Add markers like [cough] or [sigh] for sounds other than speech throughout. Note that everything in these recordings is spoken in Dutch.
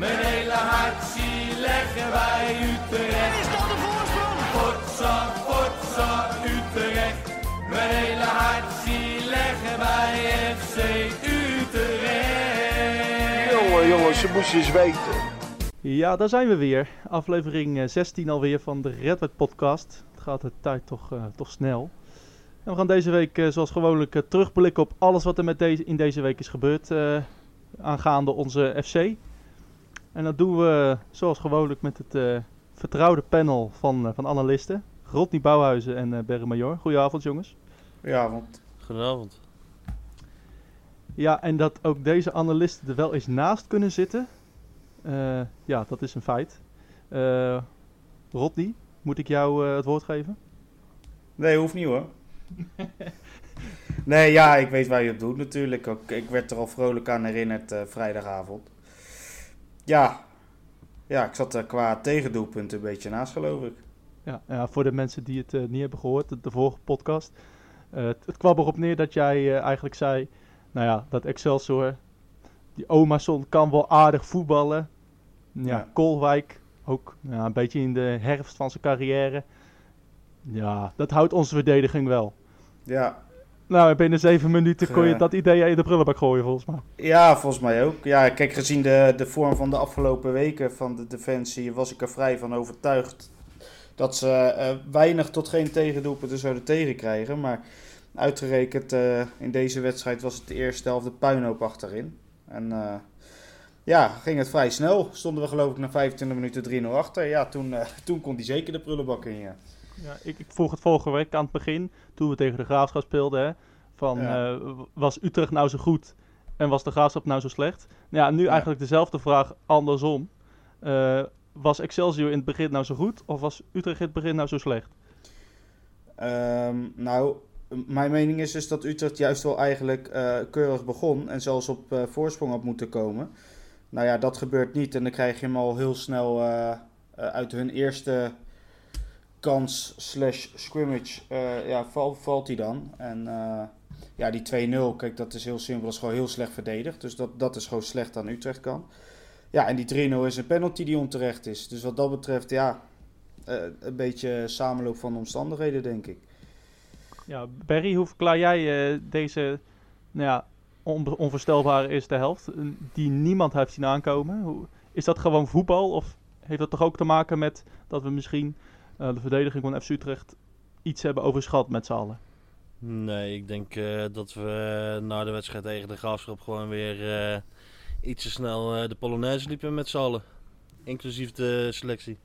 Mijn hele hart zie leggen wij Utrecht. Is dat de voorsprong? Potsa, potsa, Utrecht. Mijn hele hart zie leggen wij FC Utrecht. Jongen, jongens, ze moesten eens weten. Ja, daar zijn we weer. Aflevering eh, 16 alweer van de Red Wet podcast. Het gaat de tijd toch, eh, toch snel. En we gaan deze week eh, zoals gewoonlijk eh, terugblikken op alles wat er met deze, in deze week is gebeurd eh, aangaande onze FC. En dat doen we zoals gewoonlijk met het eh, vertrouwde panel van, eh, van analisten. Rodney Bouwhuizen en eh Berre Major. Goedenavond jongens. Want Goedenavond. Ja, en dat ook deze analisten er wel eens naast kunnen zitten. eh, ja, dat is een feit. Eh Rodney, moet ik jou eh, het woord geven? nee, hoeft niet hoor. nee, ja, ik weet waar je het doet natuurlijk. Ook, ik werd er al vrolijk aan herinnerd eh, vrijdagavond. Ja. ja, ik zat er qua tegendoelpunt een beetje naast geloof ik. Ja, ja voor de mensen die het eh, niet hebben gehoord, de, de vorige podcast. Eh, het, het kwam erop neer dat jij eh, eigenlijk zei, nou ja, dat Excelsior, die Omason kan wel aardig voetballen. Ja, Ja. Kolwijk, ook ja, een beetje in de herfst van zijn carrière. Ja, dat houdt onze verdediging wel. Ja, Nou, binnen zeven minuten kon je dat idee in de prullenbak gooien, volgens mij. Ja, volgens mij ook. Ja, kijk, gezien de, de vorm van de afgelopen weken van de defensie was ik er vrij van overtuigd dat ze eh, weinig tot geen tegendoelpunten zouden tegenkrijgen. Maar uitgerekend eh, in deze wedstrijd was het de eerste helft de puinhoop achterin. En eh, ja, ging het vrij snel. Stonden we geloof ik na 25 minuten 3-0 achter. Ja, toen, [laughs] toen kon die zeker de prullenbak in, ja. Ja, ik, ik vroeg het vorige week aan het begin, toen we tegen de Graafschap speelden, hè, van Ja. eh, was Utrecht nou zo goed en was de Graafschap nou zo slecht? Nou Ja, nu Ja. eigenlijk dezelfde vraag andersom. Eh, was Excelsior in het begin nou zo goed of was Utrecht in het begin nou zo slecht? Ehm, nou, mijn mening is dus dat Utrecht juist wel eigenlijk eh, keurig begon en zelfs op eh, voorsprong had moeten komen. Nou ja, dat gebeurt niet en dan krijg je hem al heel snel uit hun eerste kans slash scrimmage, eh, ja, val, valt hij dan. En eh, ja, die 2-0, kijk, dat is heel simpel, dat is gewoon heel slecht verdedigd. Dus dat, dat is gewoon slecht aan Utrecht kan. Ja, en die 3-0 is een penalty die onterecht is. Dus wat dat betreft, ja, eh, een beetje samenloop van omstandigheden, denk ik. Ja, Barry, hoe verklaar jij deze nou ja, onvoorstelbare eerste helft, die niemand heeft zien aankomen? Hoe, is dat gewoon voetbal of heeft dat toch ook te maken met dat we misschien eh, de verdediging van FC Utrecht iets hebben overschat met z'n allen? Nee, ik denk eh, dat we eh, na de wedstrijd tegen de Graafschap gewoon weer iets te snel de Polonaise liepen met z'n allen. Inclusief de selectie.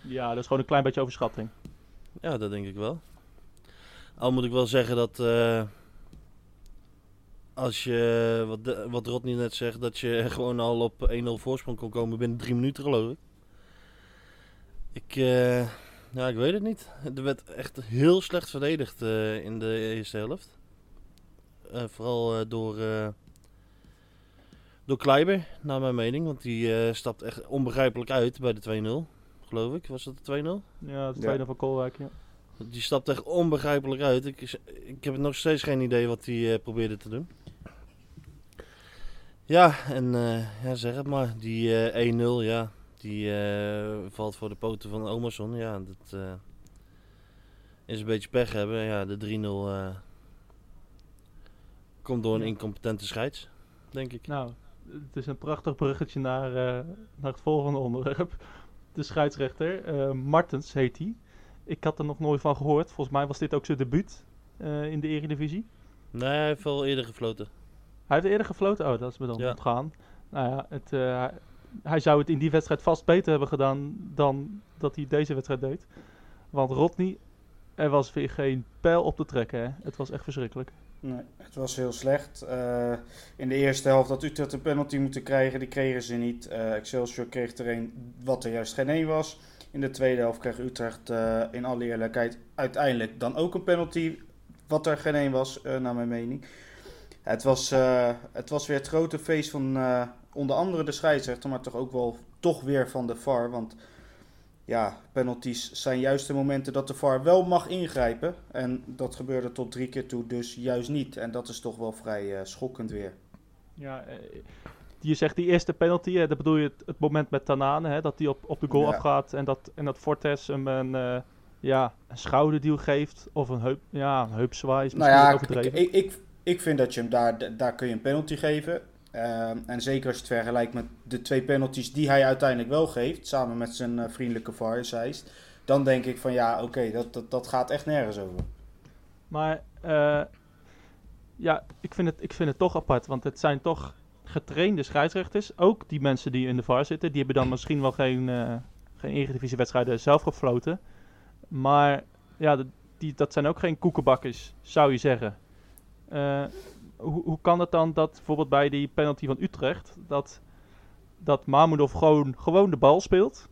Ja, dat is gewoon een klein beetje overschatting. Ja, dat denk ik wel. Al moet ik wel zeggen dat als je, wat, de- wat Rodney net zegt, dat je [laughs] gewoon al op 1-0 voorsprong kon komen binnen drie minuten geloof ik. Ik, ja, ik weet het niet. Er werd echt heel slecht verdedigd eh, in de eerste helft. Eh, vooral eh, door, eh door Kleiber, naar mijn mening. Want die eh, stapt echt onbegrijpelijk uit bij de 2-0, geloof ik. Was dat de 2-0? Ja, de Ja. tweede van Kolwijk, ja. Die stapt echt onbegrijpelijk uit. Ik, ik heb nog steeds geen idee wat hij eh, probeerde te doen. Ja, en eh, ja, zeg het maar. Die eh 1-0, ja. Die eh, valt voor de poten van Omerson. Ja, dat eh, is een beetje pech hebben. Ja, de 3-0 eh, komt door een incompetente scheids, denk ik. Nou, het is een prachtig bruggetje naar, naar het volgende onderwerp. De scheidsrechter, Martens heet hij. Ik had er nog nooit van gehoord. Volgens mij was dit ook zijn debuut in de Eredivisie. Nee, hij heeft wel eerder gefloten. Hij heeft eerder gefloten. Oh, dat is me dan Ja. ontgaan. Nou ja, het, hij, zou het in die wedstrijd vast beter hebben gedaan dan dat hij deze wedstrijd deed. Want Rodney, er was weer geen pijl op te trekken. Hè? Het was echt verschrikkelijk. Nee, het was heel slecht. Eh, in de eerste helft had Utrecht een penalty moeten krijgen. Die kregen ze niet. Eh, Excelsior kreeg er een wat er juist geen één was. In de tweede helft kreeg Utrecht eh, in alle eerlijkheid uiteindelijk dan ook een penalty. Wat er geen één was, naar mijn mening. Het was, het was weer het grote feest van onder andere de scheidsrechter, maar toch ook wel toch weer van de VAR. Want ja, penalties zijn juist de momenten dat de VAR wel mag ingrijpen. En dat gebeurde tot drie keer toe dus juist niet. En dat is toch wel vrij eh, schokkend weer. Ja, eh, je zegt die eerste penalty, hè, dat bedoel je het, het moment met Tanane, hè, dat hij op, op de goal Ja. afgaat en dat, en dat Fortes hem een, eh, ja, een schouderduw geeft of een, heup, ja, een heupzwaai is Nou ja, overdreven. ik, ik, ik vind dat je hem daar, daar kun je een penalty geven. Ehm, en zeker als je het vergelijkt met de twee penalties die hij uiteindelijk wel geeft, samen met zijn eh, vriendelijke VAR, dan denk ik van ja, oké, dat, dat, dat gaat echt nergens over. Maar eh, ja, ik vind, het, ik vind het toch apart, want het zijn toch getrainde scheidsrechters. Ook die mensen die in de VAR zitten, die hebben dan misschien wel geen, eh geen eredivisiewedstrijden zelf gefloten. Maar ja, dat- die, dat zijn ook geen koekenbakkers, zou je zeggen. Eh, hoe, hoe kan het dan dat bijvoorbeeld bij die penalty van Utrecht, dat, dat Mahmoudov gewoon, gewoon de bal speelt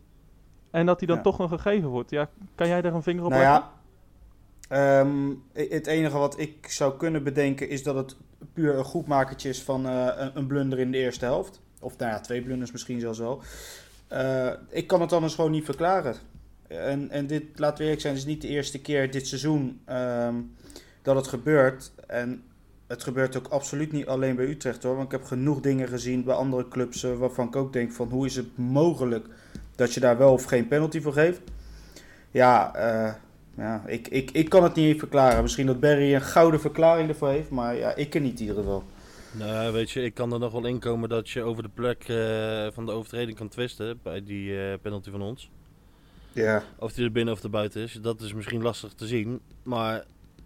en dat hij dan Ja. toch nog gegeven wordt? Ja, kan jij daar een vinger op Nou leggen? ja, ehm, het enige wat ik zou kunnen bedenken is dat het puur een goedmakertje is van eh, een, een blunder in de eerste helft. Of nou ja, twee blunders misschien zelfs wel. Eh, ik kan het anders gewoon niet verklaren. En, en dit, laten we eerlijk zijn, is niet de eerste keer dit seizoen ehm, dat het gebeurt. En het gebeurt ook absoluut niet alleen bij Utrecht hoor. Want ik heb genoeg dingen gezien bij andere clubs eh, waarvan ik ook denk van hoe is het mogelijk dat je daar wel of geen penalty voor geeft. Ja, eh, ja ik, ik, ik kan het niet even verklaren. Misschien dat Barry een gouden verklaring ervoor heeft, maar ja, ik ken niet in ieder geval. Nou, weet je, ik kan er nog wel in komen dat je over de plek eh, van de overtreding kan twisten bij die penalty van ons. Ja, Of die er binnen of er buiten is, dat is misschien lastig te zien. Maar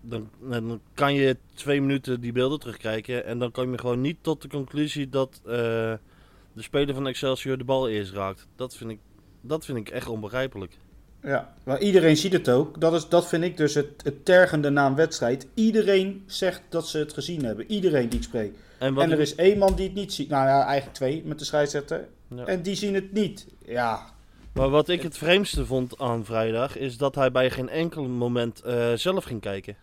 dan, dan kan je twee minuten die beelden terugkijken. En dan kom je gewoon niet tot de conclusie dat eh, de speler van Excelsior de bal eerst raakt. Dat vind ik, dat vind ik echt onbegrijpelijk. ja. Maar iedereen ziet het ook. Dat, is, dat vind ik dus het, het tergende na een wedstrijd. Iedereen zegt dat ze het gezien hebben. Iedereen die ik spreek. En er ik- is één man die het niet ziet. Nou ja, eigenlijk twee met de scheidsrechter. Ja. En die zien het niet. Ja, Maar wat ik het vreemdste vond aan vrijdag is dat hij bij geen enkel moment eh, zelf ging kijken.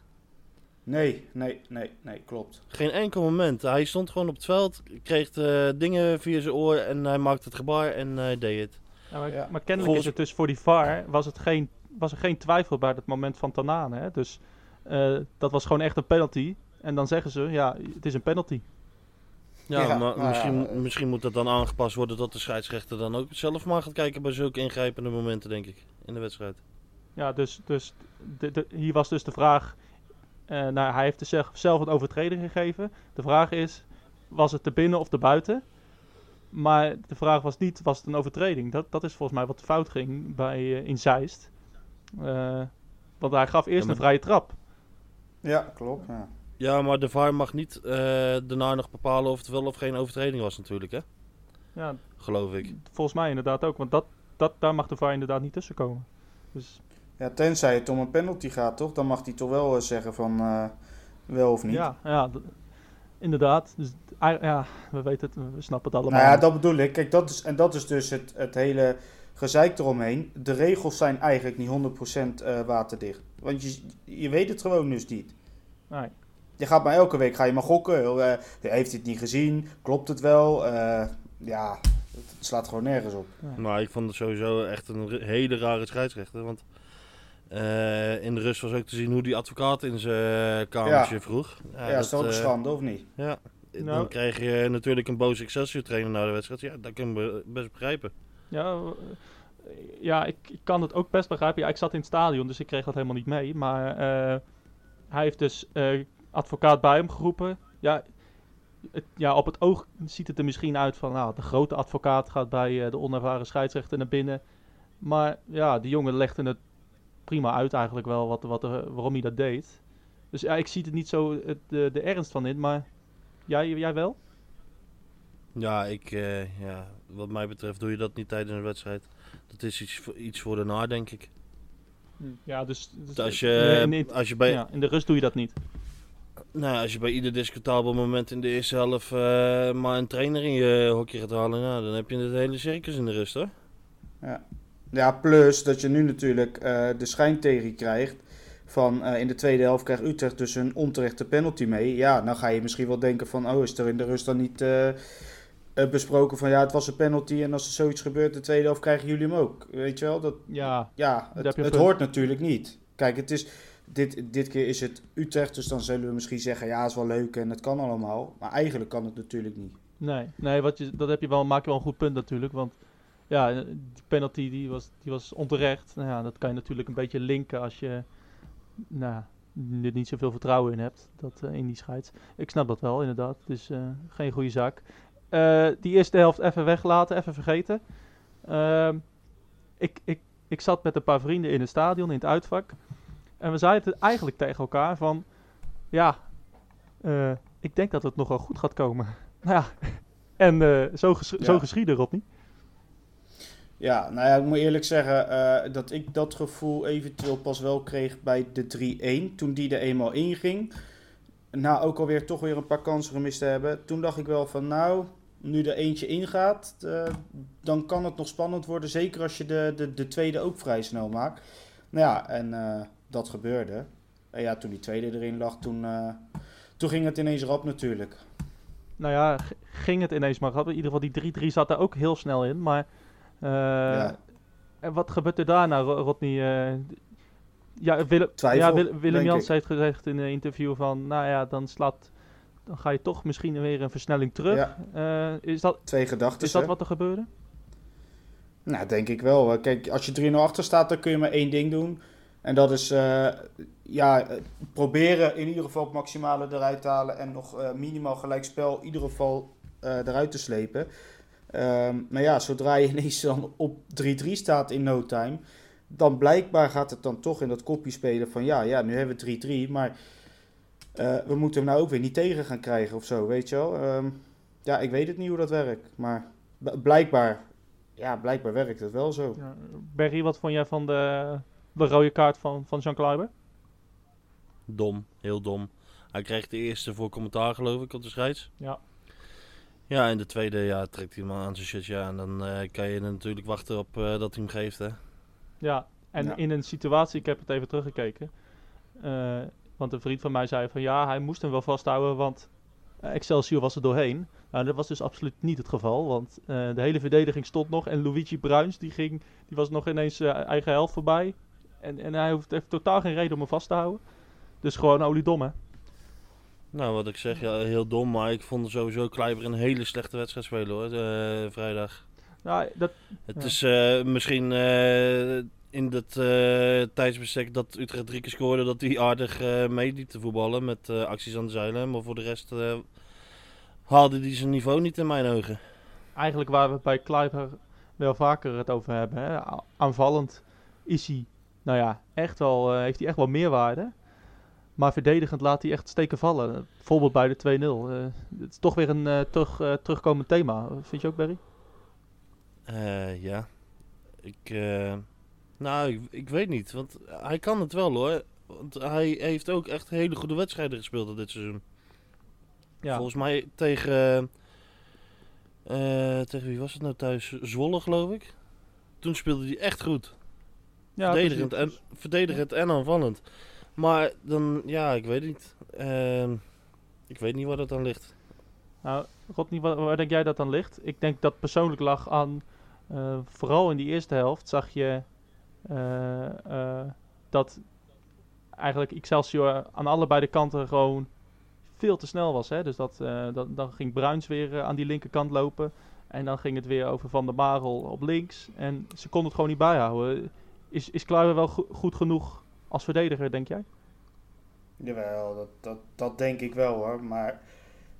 Nee, nee, nee, nee, klopt. Geen enkel moment. Hij stond gewoon op het veld, kreeg eh, dingen via zijn oor en hij maakte het gebaar en hij deed het. Ja, maar, Ja. maar kennelijk Volgens- is het dus voor die VAR was, het geen, was er geen twijfel bij het moment van Tanane. Hè? Dus eh, dat was gewoon echt een penalty. En dan zeggen ze, ja, het is een penalty. Ja, Ja, maar nou misschien, ja, eh. misschien moet dat dan aangepast worden dat de scheidsrechter dan ook zelf maar gaat kijken bij zulke ingrijpende momenten, denk ik, in de wedstrijd. Ja, dus, dus de, de, hier was dus de vraag. Eh, nou, hij heeft dus zelf, een overtreding gegeven. De vraag is: was het te binnen of te buiten? Maar de vraag was niet: was het een overtreding? Dat, dat is volgens mij wat fout ging bij, eh, in Zeist. Eh, want hij gaf eerst Ja, maar- een vrije trap. Ja, klopt. Ja. Ja, maar de VAR mag niet eh, daarna nog bepalen of het wel of geen overtreding was natuurlijk, hè? Ja, Geloof ik. volgens mij inderdaad ook. Want dat, dat, daar mag de VAR inderdaad niet tussen komen. Dus ja, tenzij het om een penalty gaat, toch? Dan mag hij toch wel eh, zeggen van eh, wel of niet. ja, ja inderdaad. Dus, ja, we weten het, we snappen het allemaal. Nou ja, dat bedoel ik. Kijk, dat is, en dat is dus het, het hele gezeik eromheen. De regels zijn eigenlijk niet 100% eh, waterdicht. Want je, je weet het gewoon dus niet. Nee. Je gaat maar elke week ga je maar gokken. heeft hij het niet gezien? Klopt het wel? Eh, ja, het slaat gewoon nergens op. Maar ik vond het sowieso echt een hele rare scheidsrechter. Want eh, in de rust was ook te zien hoe die advocaat in zijn kamertje vroeg. Ja, is dat ook eh, schande of niet? Ja, Nou. dan krijg je natuurlijk een boze Excelsior trainer na de wedstrijd. Ja, dat kan ik be- best begrijpen. Ja, eh, ja ik, ik kan het ook best begrijpen. Ja, ik zat in het stadion, dus ik kreeg dat helemaal niet mee. Maar eh, hij heeft dus eh, advocaat bij hem geroepen. Ja, het, ja, op het oog ziet het er misschien uit van... Nou, de grote advocaat gaat bij eh, de onervaren scheidsrechter naar binnen. Maar ja, die jongen legde het prima uit eigenlijk wel wat, wat, er- waarom hij dat deed. Dus ja, ik zie het niet zo het, de, de ernst van in, maar jij, jij wel? Ja, ik, eh, ja, wat mij betreft doe je dat niet tijdens een wedstrijd. Dat is iets, voor- iets voor daarna, denk ik. Ja, dus... dus Als je, in, in- als je bij, ja, in de rust doe je dat niet. Nou, als je bij ieder discutabel moment in de eerste helft eh, maar een trainer in je hokje gaat halen, nou, dan heb je het hele circus in de rust hoor. Ja, plus dat je nu natuurlijk eh, de schijn tegen je krijgt. Van eh, in de tweede helft krijgt Utrecht dus een onterechte penalty mee. Ja, dan ga je misschien wel denken van, oh, is er in de rust dan niet eh, besproken van, ja, het was een penalty en als er zoiets gebeurt, de tweede helft krijgen jullie hem ook. Weet je wel, dat, Ja, ja, het, het hoort natuurlijk niet. Kijk, het is, dit, dit keer is het Utrecht, dus dan zullen we misschien zeggen, ja, is wel leuk en het kan allemaal. Maar eigenlijk kan het natuurlijk niet. Nee, nee wat je, dat heb je wel, maak je wel een goed punt natuurlijk. Want ja, die penalty die was, die was onterecht. Nou ja, dat kan je natuurlijk een beetje linken als je nou, er niet zoveel vertrouwen in hebt. Dat, eh, in die scheids. Ik snap dat wel, inderdaad. Dus uh, geen goede zaak. Uh, die eerste helft even weglaten, even vergeten. Ehm, ik, ik, ik zat met een paar vrienden in het stadion, in het uitvak. En we zeiden het eigenlijk tegen elkaar van... Ja, ik denk dat het nog wel goed gaat komen. [laughs] Nou ja, en zo, ges ja. zo geschieden, Rodney. Ja, nou ja, ik moet eerlijk zeggen uh, dat ik dat gevoel eventueel pas wel kreeg bij de 3-1. Toen die er eenmaal inging. Nou, ook alweer toch weer een paar kansen gemist te hebben. Toen dacht ik wel van nou, nu er eentje ingaat, uh, dan kan het nog spannend worden. Zeker als je de, de, de tweede ook vrij snel maakt. Nou ja, en uh, dat gebeurde. En ja, toen die tweede erin lag, toen, toen ging het ineens rap natuurlijk. Nou ja, ging het ineens maar rap. In ieder geval die 3-3 zat er ook heel snel in, maar... Uh, En wat gebeurt er daarna, Rodney? Uh, ja, Willem, Twijfel, ja, Willem Jans heeft gezegd in een interview van, nou ja, dan slaat, dan ga je toch misschien weer een versnelling terug. Ja. Uh, is dat, Twee gedachten. Is dat wat er gebeurde? Nou, denk ik wel. Kijk, als je 3-0 achter staat, dan kun je maar één ding doen. En dat is uh, ja, proberen in ieder geval het maximale eruit te halen en nog uh, minimaal gelijkspel in ieder geval eruit te slepen. Um, maar ja, zodra je ineens dan op 3-3 staat in no time, dan blijkbaar gaat het dan toch in dat kopje spelen van ja, ja nu hebben we 3-3, maar uh, we moeten hem nou ook weer niet tegen gaan krijgen of zo, weet je wel. Um, ja, ik weet het niet hoe dat werkt, maar blijkbaar, ja, blijkbaar werkt het wel zo. Ja, Berry, wat vond jij van de, de rode kaart van, van Jean Kleiber? Dom, heel dom. Hij kreeg de eerste voor commentaar geloof ik op de scheids. Ja. Ja, in de tweede ja, trekt hij hem aan zijn shit. Ja, en dan uh, kan je natuurlijk wachten op uh, dat hij hem geeft. Hè? Ja, en ja. in een situatie, ik heb het even teruggekeken. Uh, want een vriend van mij zei van ja, hij moest hem wel vasthouden, want Excelsior was er doorheen. Nou, dat was dus absoluut niet het geval, want de hele verdediging stond nog. En Luigi Bruins, die, ging, die was nog ineens eigen helft voorbij. En, en hij heeft, heeft totaal geen reden om hem vast te houden. Dus gewoon oliedom, hè? Nou, wat ik zeg, ja, heel dom. Maar ik vond sowieso Kleiber een hele slechte wedstrijd spelen hoor, uh, vrijdag. Nou, dat, het ja. is uh, misschien uh, in dat tijdsbestek dat Utrecht drie keer scoorde, dat hij aardig meeliep te voetballen met acties aan de zeilen. Maar voor de rest haalde hij zijn niveau niet in mijn ogen. Eigenlijk waar we bij Kleiber wel vaker het over hebben. Hè? Aanvallend is hij, nou ja, echt wel, heeft hij echt wel meerwaarde. Maar verdedigend laat hij echt steken vallen. Bijvoorbeeld bij de 2-0. Uh, het is toch weer een uh, terug, uh, terugkomend thema. Vind je ook, Barry? ja. Ik, nou, ik, ik, weet niet. Want hij kan het wel hoor. Want hij heeft ook echt hele goede wedstrijden gespeeld dit seizoen. Ja. Volgens mij tegen... tegen wie was het nou thuis? Zwolle, geloof ik. Toen speelde hij echt goed. Ja, verdedigend, en, verdedigend en aanvallend. Maar dan, ja, ik weet niet. Uh, ik weet niet waar dat dan ligt. Nou, Rodney, waar, waar, denk jij dat dan ligt? Ik denk dat persoonlijk lag aan, uh, vooral in die eerste helft zag je uh, uh, dat eigenlijk Excelsior aan allebei de kanten gewoon veel te snel was. Hè? Dus dat, dat, dan ging Bruins weer aan die linkerkant lopen. En dan ging het weer over Van der Marel op links. En ze konden het gewoon niet bijhouden. Is, is Kluiver wel go goed genoeg als verdediger, denk jij? Jawel, dat, dat, dat denk ik wel hoor. Maar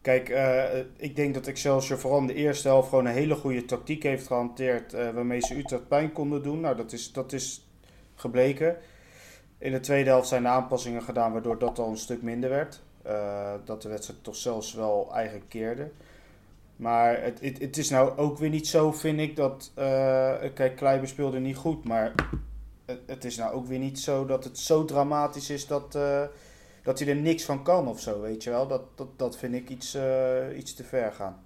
kijk, uh, ik denk dat Excelsior vooral in de eerste helft gewoon een hele goede tactiek heeft gehanteerd. Uh, waarmee ze Utrecht pijn konden doen. Nou, dat is, dat is gebleken. In de tweede helft zijn de aanpassingen gedaan waardoor dat al een stuk minder werd. Dat de wedstrijd toch zelfs wel eigenlijk keerde. Maar het, het, het, is nou ook weer niet zo, vind ik, dat... kijk, Kleiber speelde niet goed, maar het is nou ook weer niet zo dat het zo dramatisch is dat, uh, dat hij er niks van kan of zo, weet je wel. Dat, dat, dat vind ik iets, uh, iets te ver gaan.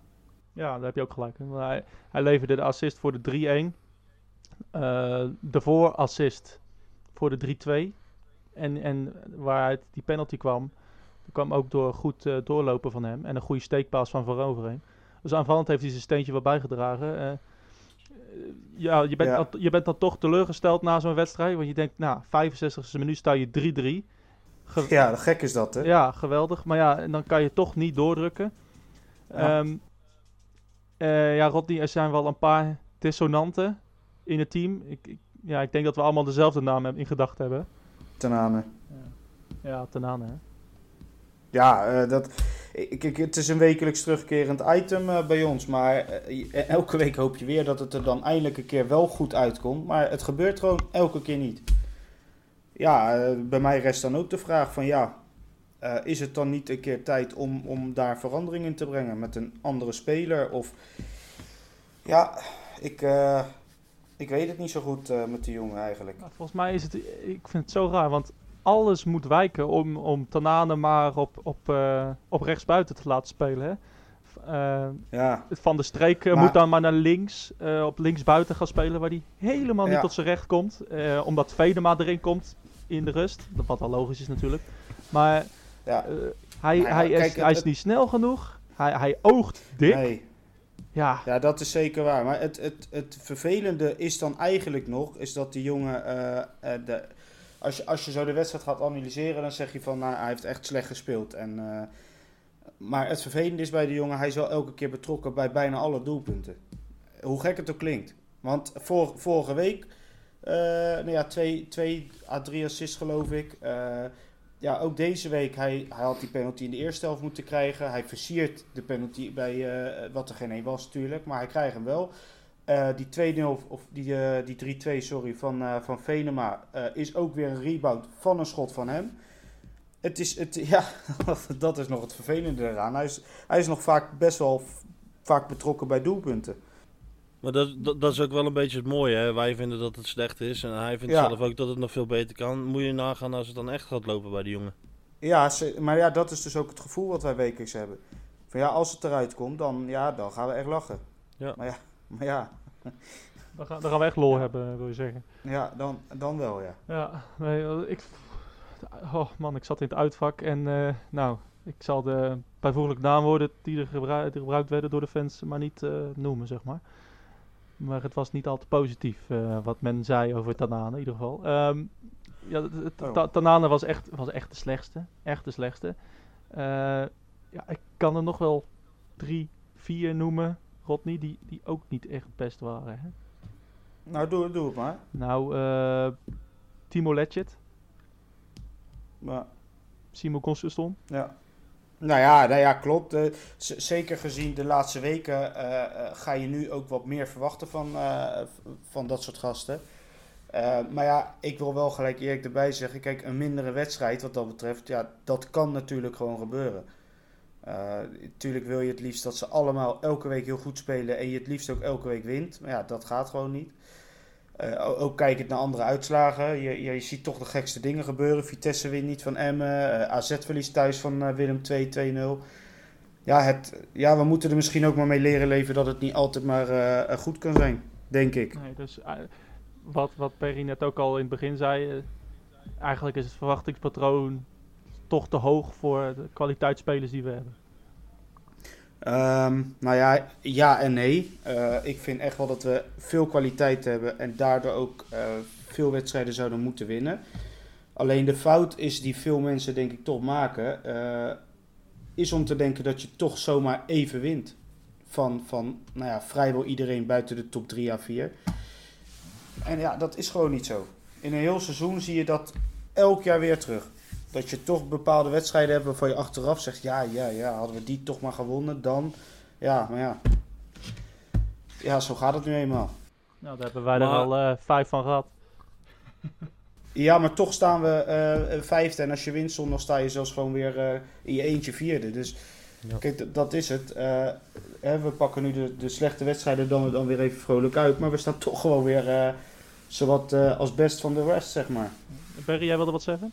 Ja, daar heb je ook gelijk. Hij, hij leverde de assist voor de 3-1. Uh, de voorassist voor de 3-2. En, en waaruit die penalty kwam, kwam ook door goed doorlopen van hem. En een goede steekpaas van Van Overheen. Dus aanvallend heeft hij zijn steentje wel bijgedragen ja, je bent, Dan, je bent dan toch teleurgesteld na zo'n wedstrijd. Want je denkt, nou, 65e minuut sta je 3-3. ja, gek is dat, hè? Ja, geweldig. Maar ja, en dan kan je toch niet doordrukken. Ja. Um, Eh, ja, Rodney, er zijn wel een paar dissonanten in het team. Ik, ik- ja, ik denk dat we allemaal dezelfde naam in gedachten hebben. Tenane. Ja, Tanane. hè. Ja, eh, dat, het is een wekelijks terugkerend item eh, bij ons. Maar eh, je- elke week hoop je weer dat het er dan eindelijk een keer wel goed uitkomt. Maar het gebeurt gewoon elke keer niet. Ja, eh, bij mij rest dan ook de vraag van ja, eh, is het dan niet een keer tijd om, om daar verandering in te brengen met een andere speler? Of ja, ik, eh, ik weet het niet zo goed eh, met die jongen eigenlijk. Nou, volgens mij is het, ik vind het zo raar, want alles moet wijken om, om Tanane maar op, op, eh, op rechtsbuiten te laten spelen. Hè? Eh, Ja, van de Streek eh, Maar- moet dan maar naar links, op linksbuiten gaan spelen, waar hij helemaal niet Ja. tot zijn recht komt. omdat Vedema erin komt in de rust, wat wel logisch is natuurlijk. Maar ja. hij, hij, is, hij is niet snel genoeg, hij, hij oogt dik. nee. Ja, Ja, dat is zeker waar. Maar het, het, het vervelende is dan eigenlijk nog, is dat die jongen, de, als, je, als je zo de wedstrijd gaat analyseren, dan zeg je van, nou, hij heeft echt slecht gespeeld. En, eh, maar het vervelende is bij die jongen, hij is wel elke keer betrokken bij bijna alle doelpunten. Hoe gek het ook klinkt. Want vor, vorige week, eh, nou ja, twee, twee à drie assists geloof ik. Eh, ja, ook deze week, hij, hij had die penalty in de eerste helft moeten krijgen. Hij versiert de penalty bij, wat er geen één was natuurlijk, maar hij krijgt hem wel. Eh, die 2-0, of die, eh, die 3-2, sorry, van, eh, van Venema is ook weer een rebound van een schot van hem. Het is, het, [laughs] ja, dat is nog het vervelende eraan. Hij is, hij is nog vaak best wel vaak betrokken bij doelpunten. Maar dat, dat, dat is ook wel een beetje het mooie. Hè? Wij vinden dat het slecht is. En hij vindt Ja. zelf ook dat het nog veel beter kan. Moet je nagaan als het dan echt gaat lopen bij die jongen. Ja, maar ja, dat is dus ook het gevoel wat wij wekelijks hebben. Van ja, als het eruit komt, dan, ja, dan gaan we echt lachen. Ja. Maar ja, maar ja, dan gaan, dan gaan we echt lol hebben, wil je zeggen. ja dan, dan wel, ja. Ja, nee, ik... Oh man, ik zat in het uitvak en eh, nou, ik zal de bijvoeglijke naamwoorden die er gebruikt, die gebruikt werden door de fans maar niet eh, noemen, zeg maar. Maar het was niet al te positief eh, wat men zei over Tanane in ieder geval. Ehm, ja, Oh. Ta- Tanane was echt, was echt de slechtste. Echt de slechtste. Ja, ik kan er nog wel drie, vier noemen, Rodney, die, die ook niet echt best waren. Hè? Nou, doe, doe het maar. Nou, eh, Timo Letchit, maar Simo Consiston. Ja. Nou ja, nou ja klopt. Eh, zeker gezien de laatste weken eh, ga je nu ook wat meer verwachten van, van dat soort gasten. Maar ja, ik wil wel gelijk eerlijk erbij zeggen. Kijk, een mindere wedstrijd wat dat betreft, ja, dat kan natuurlijk gewoon gebeuren. Natuurlijk wil je het liefst dat ze allemaal elke week heel goed spelen en je het liefst ook elke week wint. Maar ja, dat gaat gewoon niet. Eh, o- ook kijkend naar andere uitslagen. Je, je, ziet toch de gekste dingen gebeuren. Vitesse wint niet van Emmen. eh, AZ verliest thuis van eh, Willem 2 2-0. Ja, het, ja, we moeten er misschien ook maar mee leren leven dat het niet altijd maar eh, eh, goed kan zijn. Denk ik. Nee, dus eh, wat, wat Perry net ook al in het begin zei, eh, eigenlijk is het verwachtingspatroon toch te hoog voor de kwaliteitsspelers die we hebben. Ehm, nou ja, ja en nee. Eh, ik vind echt wel dat we veel kwaliteit hebben en daardoor ook eh, veel wedstrijden zouden moeten winnen. Alleen de fout is die veel mensen denk ik toch maken, eh, is om te denken dat je toch zomaar even wint. Van, van nou ja, vrijwel iedereen buiten de top 3 à 4. En ja, dat is gewoon niet zo. In een heel seizoen zie je dat elk jaar weer terug. Dat je toch bepaalde wedstrijden hebt waarvan je achteraf zegt: ja, ja, ja, hadden we die toch maar gewonnen, dan. Ja, maar ja. Ja, zo gaat het nu eenmaal. Nou, daar hebben wij er al eh, vijf van gehad. [laughs] Ja, maar toch staan we eh, vijfde. En als je wint zondag sta je zelfs gewoon weer eh, in je eentje vierde. Dus Ja. kijk, dat is het. Eh, hè, we pakken nu de, de slechte wedstrijden dan, dan weer even vrolijk uit. Maar we staan toch gewoon weer eh, zowat eh, als best van de rest, zeg maar. Perry, jij wilde wat zeggen?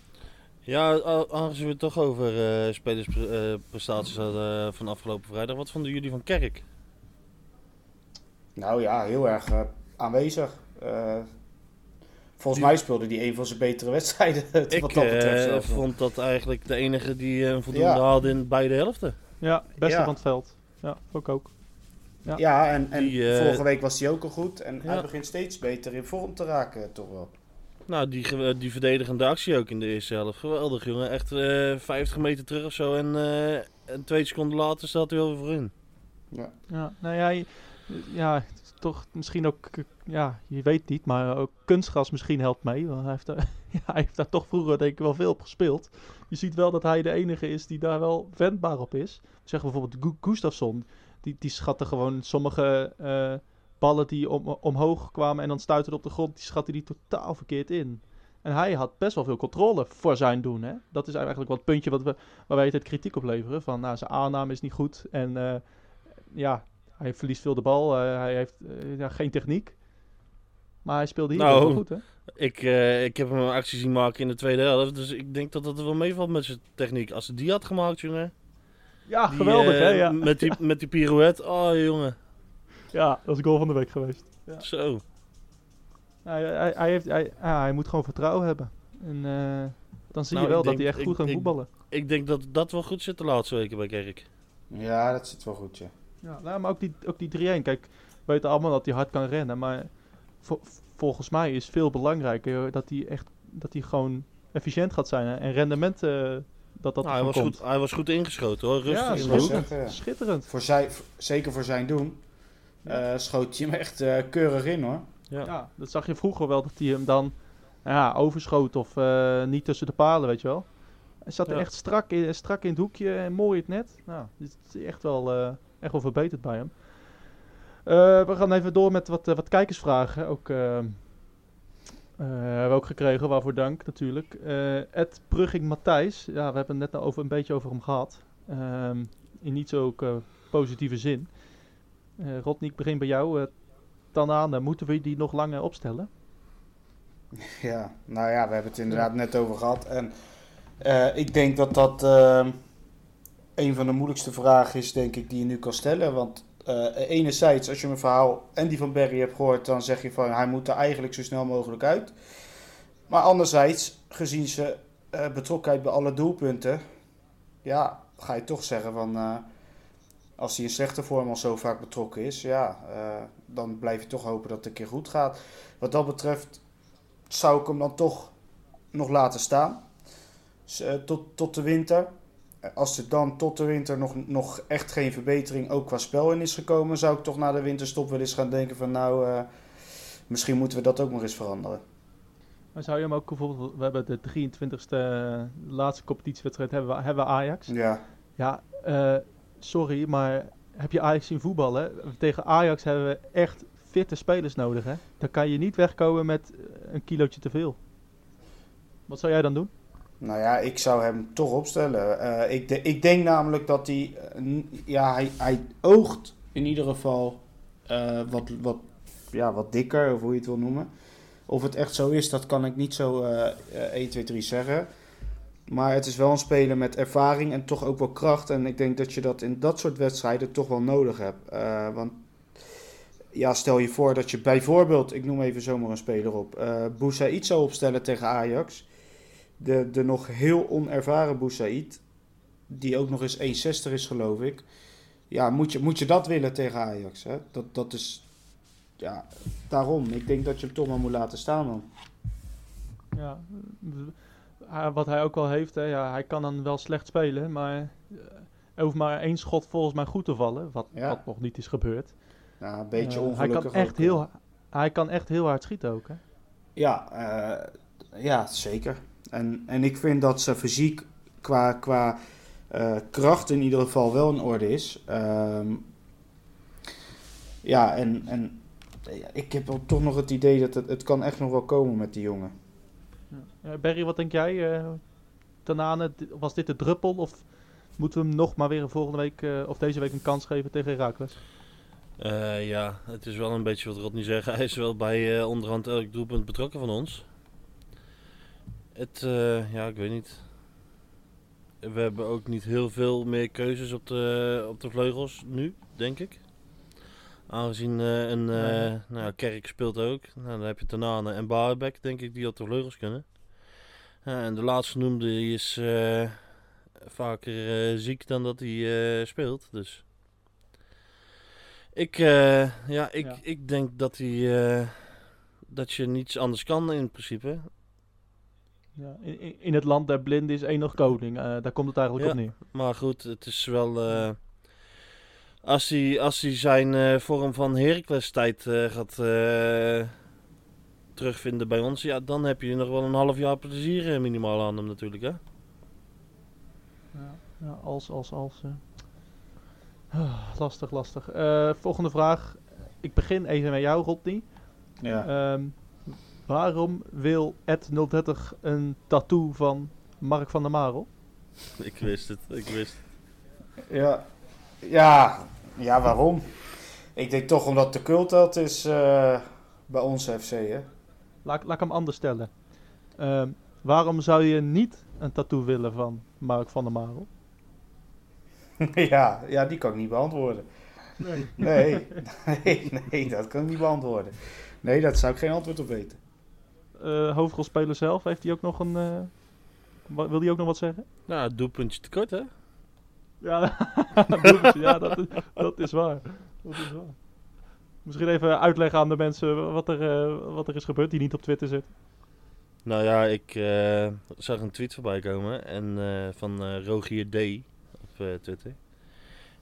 Ja, aangezien we het toch over eh spelersprestaties hadden van afgelopen vrijdag. Wat vonden jullie van Kerk? Nou ja, heel erg eh, aanwezig. Eh, volgens Die- mij speelde hij een van zijn betere wedstrijden. [laughs] wat Ik dat betreft eh, vond dat eigenlijk de enige die eh, een voldoende Ja. haalde in beide helften. Ja, beste Ja. van het veld. Ja, ik ook. Ja. Ja, en, en Die, eh, vorige week was hij ook al goed. En hij begint steeds beter in vorm te raken, toch wel. Nou, die, die verdedigende actie ook in de eerste helft. Geweldig, jongen. Echt eh 50 meter terug of zo. En, eh, en twee seconden later staat hij wel weer voorin. Ja, nou ja, je- ja, is toch misschien ook, eh, ja, je weet niet, maar ook kunstgras misschien helpt mee. Want hij heeft, daar, [laughs] ja, hij heeft daar toch vroeger denk ik wel veel op gespeeld. Je ziet wel dat hij de enige is die daar wel wendbaar op is. Zeg bijvoorbeeld Gu- Gustafsson, die, die schatte gewoon sommige eh, ballen die om, omhoog kwamen en dan stuiten op de grond, die schatte die totaal verkeerd in. En hij had best wel veel controle voor zijn doen. Hè? Dat is eigenlijk wel het puntje wat we, waar wij het kritiek op leveren. Van nou, zijn aanname is niet goed. En eh, ja, hij verliest veel de bal. eh, hij heeft eh, ja, geen techniek. Maar hij speelde hier Nou, wel goed, hè? Ik, ik heb hem een actie zien maken in de tweede helft. Dus ik denk dat dat er wel meevalt met zijn techniek. Als hij die had gemaakt, jongen. Ja, geweldig, hè? Ja. Met die, met die pirouette. Oh, jongen. Ja, dat is goal van de week geweest. Zo. Hij, hij, hij, heeft, hij, ja, hij moet gewoon vertrouwen hebben. En eh, dan zie Nou, je wel ik dat denk- hij echt goed ik- gaat ik- voetballen. Ik denk dat dat wel goed zit de laatste weken bij Kerk. Ja, dat zit wel goed, ja. Ja, nou, maar ook die, ook die 3-1. Kijk, we weten allemaal dat hij hard kan rennen. Maar vo- volgens mij is veel belangrijker dat hij echt dat hij gewoon efficiënt gaat zijn. hè, En rendement eh, dat dat Nou, hij, was komt. goed, hij was goed ingeschoten hoor. Rustig Ja, in ik de wou hoek. zeggen, ja. Schitterend. Voor zijn, v- zeker voor zijn doen eh, schoot hij hem echt eh, keurig in, hoor. Ja. Ja, dat zag je vroeger wel, dat hij hem dan ja, overschoot of eh, niet tussen de palen, weet je wel. Hij zat er Ja. echt strak in, strak in het hoekje en mooi het net. Nou, het is echt wel, eh, echt wel verbeterd bij hem. Eh, we gaan even door met wat, eh, wat kijkersvragen. Ook, hebben we ook gekregen, waarvoor dank natuurlijk. Eh Ed Brugging Matthijs, ja, we hebben het net nou over, een beetje over hem gehad. Ehm, in niet zo ook, eh, positieve zin. Rodney, ik begin bij jou. Eh Tanane, moeten we die nog langer opstellen? [laughs] Ja, nou ja, we hebben het inderdaad net over gehad. En eh, ik denk dat dat een van de moeilijkste vragen is, denk ik, die je nu kan stellen. Want enerzijds, als je mijn verhaal en die van Barry hebt gehoord, dan zeg je van hij moet er eigenlijk zo snel mogelijk uit. Maar anderzijds, gezien zijn betrokkenheid bij alle doelpunten, ja, ga je toch zeggen van als hij in slechte vorm al zo vaak betrokken is, ja, eh, dan blijf je toch hopen dat het een keer goed gaat. Wat dat betreft zou ik hem dan toch nog laten staan. Dus, tot, tot de winter. Als er dan tot de winter nog, nog echt geen verbetering ook qua spel in is gekomen, zou ik toch na de winterstop wel eens gaan denken van nou, eh, misschien moeten we dat ook nog eens veranderen. Maar zou je hem ook bijvoorbeeld, we hebben de 23e laatste competitiewedstrijd hebben we, hebben we Ajax. Ja, Ja, sorry, maar heb je Ajax zien voetballen? Tegen Ajax hebben we echt fitte spelers nodig, hè? Dan kan je niet wegkomen met eh, een kilootje te veel. Wat zou jij dan doen? nou ja, ik zou hem toch opstellen. Eh, ik, ik denk namelijk dat hij, eh, ja, hij, oogt in ieder geval wat, wat, ja, wat dikker, of hoe je het wil noemen. Of het echt zo is, dat kan ik niet zo eh, eh, 1, 2, 3 zeggen. Maar het is wel een speler met ervaring en toch ook wel kracht. En ik denk dat je dat in dat soort wedstrijden toch wel nodig hebt. Eh, want ja, stel je voor dat je bijvoorbeeld, ik noem even zomaar een speler op, eh Boussaïd zou opstellen tegen Ajax. De, de nog heel onervaren Boussaïd, die ook nog eens 1,60 is geloof ik. Ja, moet je, moet je dat willen tegen Ajax? Hè? Dat, dat is, ja, daarom. Ik denk dat je hem toch maar moet laten staan dan. Ja, wat hij ook wel heeft, hè, ja, hij kan dan wel slecht spelen, maar eh, er hoeft maar één schot volgens mij goed te vallen, wat, Ja. wat nog niet is gebeurd. Ja, een beetje Eh, ongelukkig. hij kan echt ook, heel, eh. hij kan echt heel hard schieten ook, hè? Ja, eh, ja zeker. En, en ik vind dat ze fysiek qua, qua eh, kracht in ieder geval wel in orde is. Ehm, ja, en, en ik heb toch nog het idee dat het, het kan echt nog wel komen met die jongen. Ja. Eh, Barry, wat denk jij? eh Tanane, was dit de druppel of moeten we hem nog maar weer volgende week eh, of deze week een kans geven tegen Herakles? Ja, het is wel een beetje wat Rodney zegt. [laughs] Hij is wel bij onderhand elk doelpunt betrokken van ons. Het, ja, ik weet niet. We hebben ook niet heel veel meer keuzes op de, op de vleugels nu, denk ik. Aangezien een eh, Nee. nou, Kerk speelt ook. Nou, dan heb je Tanane en Baarbek, denk ik, die op de vleugels kunnen. Ja, en de laatste noemde is eh, vaker eh, ziek dan dat hij eh, speelt. Dus ik, ja, ik, Ja. ik denk dat, hij, dat je niets anders kan in principe. Ja, in, in- het land der blinden is één nog koning. daar komt het eigenlijk Ja. op neer. Maar goed, het is wel. Als hij, als hij zijn vorm van Heracles tijd gaat terugvinden bij ons, ja, dan heb je nog wel een half jaar plezier eh, minimaal aan hem natuurlijk, hè? Ja, ja als, als, als. eh. Ah, lastig, lastig. Eh, volgende vraag. Ik begin even met jou, Rodney. Ja. Ehm, waarom wil Ed 030 een tattoo van Mark van der Marel? [laughs] Ik wist het, ik wist het. Ja. Ja. Ja, waarom? Ik denk toch omdat de cult dat is eh, bij ons FC, hè? Laat, laat ik hem anders stellen. Ehm, waarom zou je niet een tattoo willen van Mark van der Marel? [laughs] ja, ja, die kan ik niet beantwoorden. Nee. Nee, [laughs] nee, nee, dat kan ik niet beantwoorden. Nee, daar zou ik geen antwoord op weten. Eh, hoofdrolspeler zelf, heeft hij ook nog een... eh, wil hij ook nog wat zeggen? Nou, doelpuntje tekort, hè? Ja, [laughs] ja dat, is, dat is waar. Dat is waar. Misschien even uitleggen aan de mensen wat er, eh, wat er is gebeurd die niet op Twitter zit. Nou ja, ik eh, zag een tweet voorbij komen en, eh, van Rogier D. op Twitter.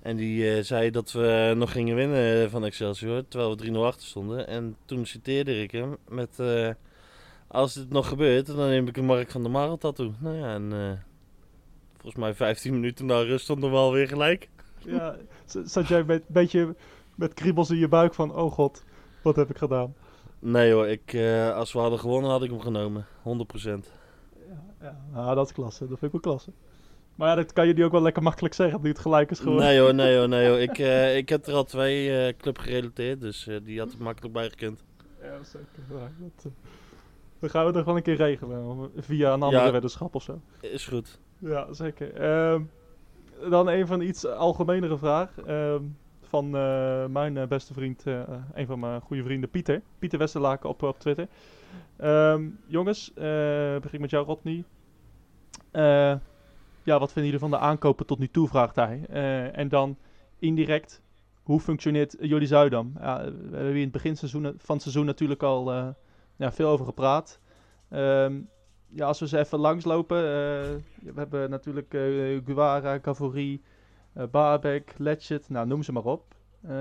En die zei dat we nog gingen winnen van Excelsior, terwijl we 3-0 achter stonden. En toen citeerde ik hem met... als dit nog gebeurt, dan neem ik een Mark van der Marel tattoo. Nou ja, en volgens mij 15 minuten na rust stonden we alweer gelijk. Ja, zat jij een beetje met kriebels in je buik van, oh god, wat heb ik gedaan? Nee hoor, ik, eh, als we hadden gewonnen had ik hem genomen. 100%. Ja, ja. Ah, dat is klasse, dat vind ik wel klasse. Maar ja, dat kan je nu ook wel lekker makkelijk zeggen, nu het gelijk is geworden. Nee hoor, nee hoor, nee hoor. [laughs] Ik, eh, ik heb er al twee eh club gerelateerd, dus die had ik makkelijk bijgekend. Ja, zeker. Ja, dat, dan gaan we er gewoon een keer regelen, via een andere Ja. weddenschap of zo. Is goed. Ja, zeker. Ehm, dan een van iets algemenere vraag. ehm, van eh, mijn eh, beste vriend, eh, een van mijn goede vrienden, Pieter. Pieter Westerlaken op, op Twitter. Ehm, jongens, begin met jou, Rodney. Ja, wat vinden jullie van de aankopen tot nu toe, vraagt hij. En dan indirect, hoe functioneert Jordi Zuidam? We hebben hier in het begin van het seizoen natuurlijk al ja, veel over gepraat. Ehm, ja, als we ze even langslopen. we hebben natuurlijk Guara, Cavorie, eh Baabek, nou noem ze maar op. Eh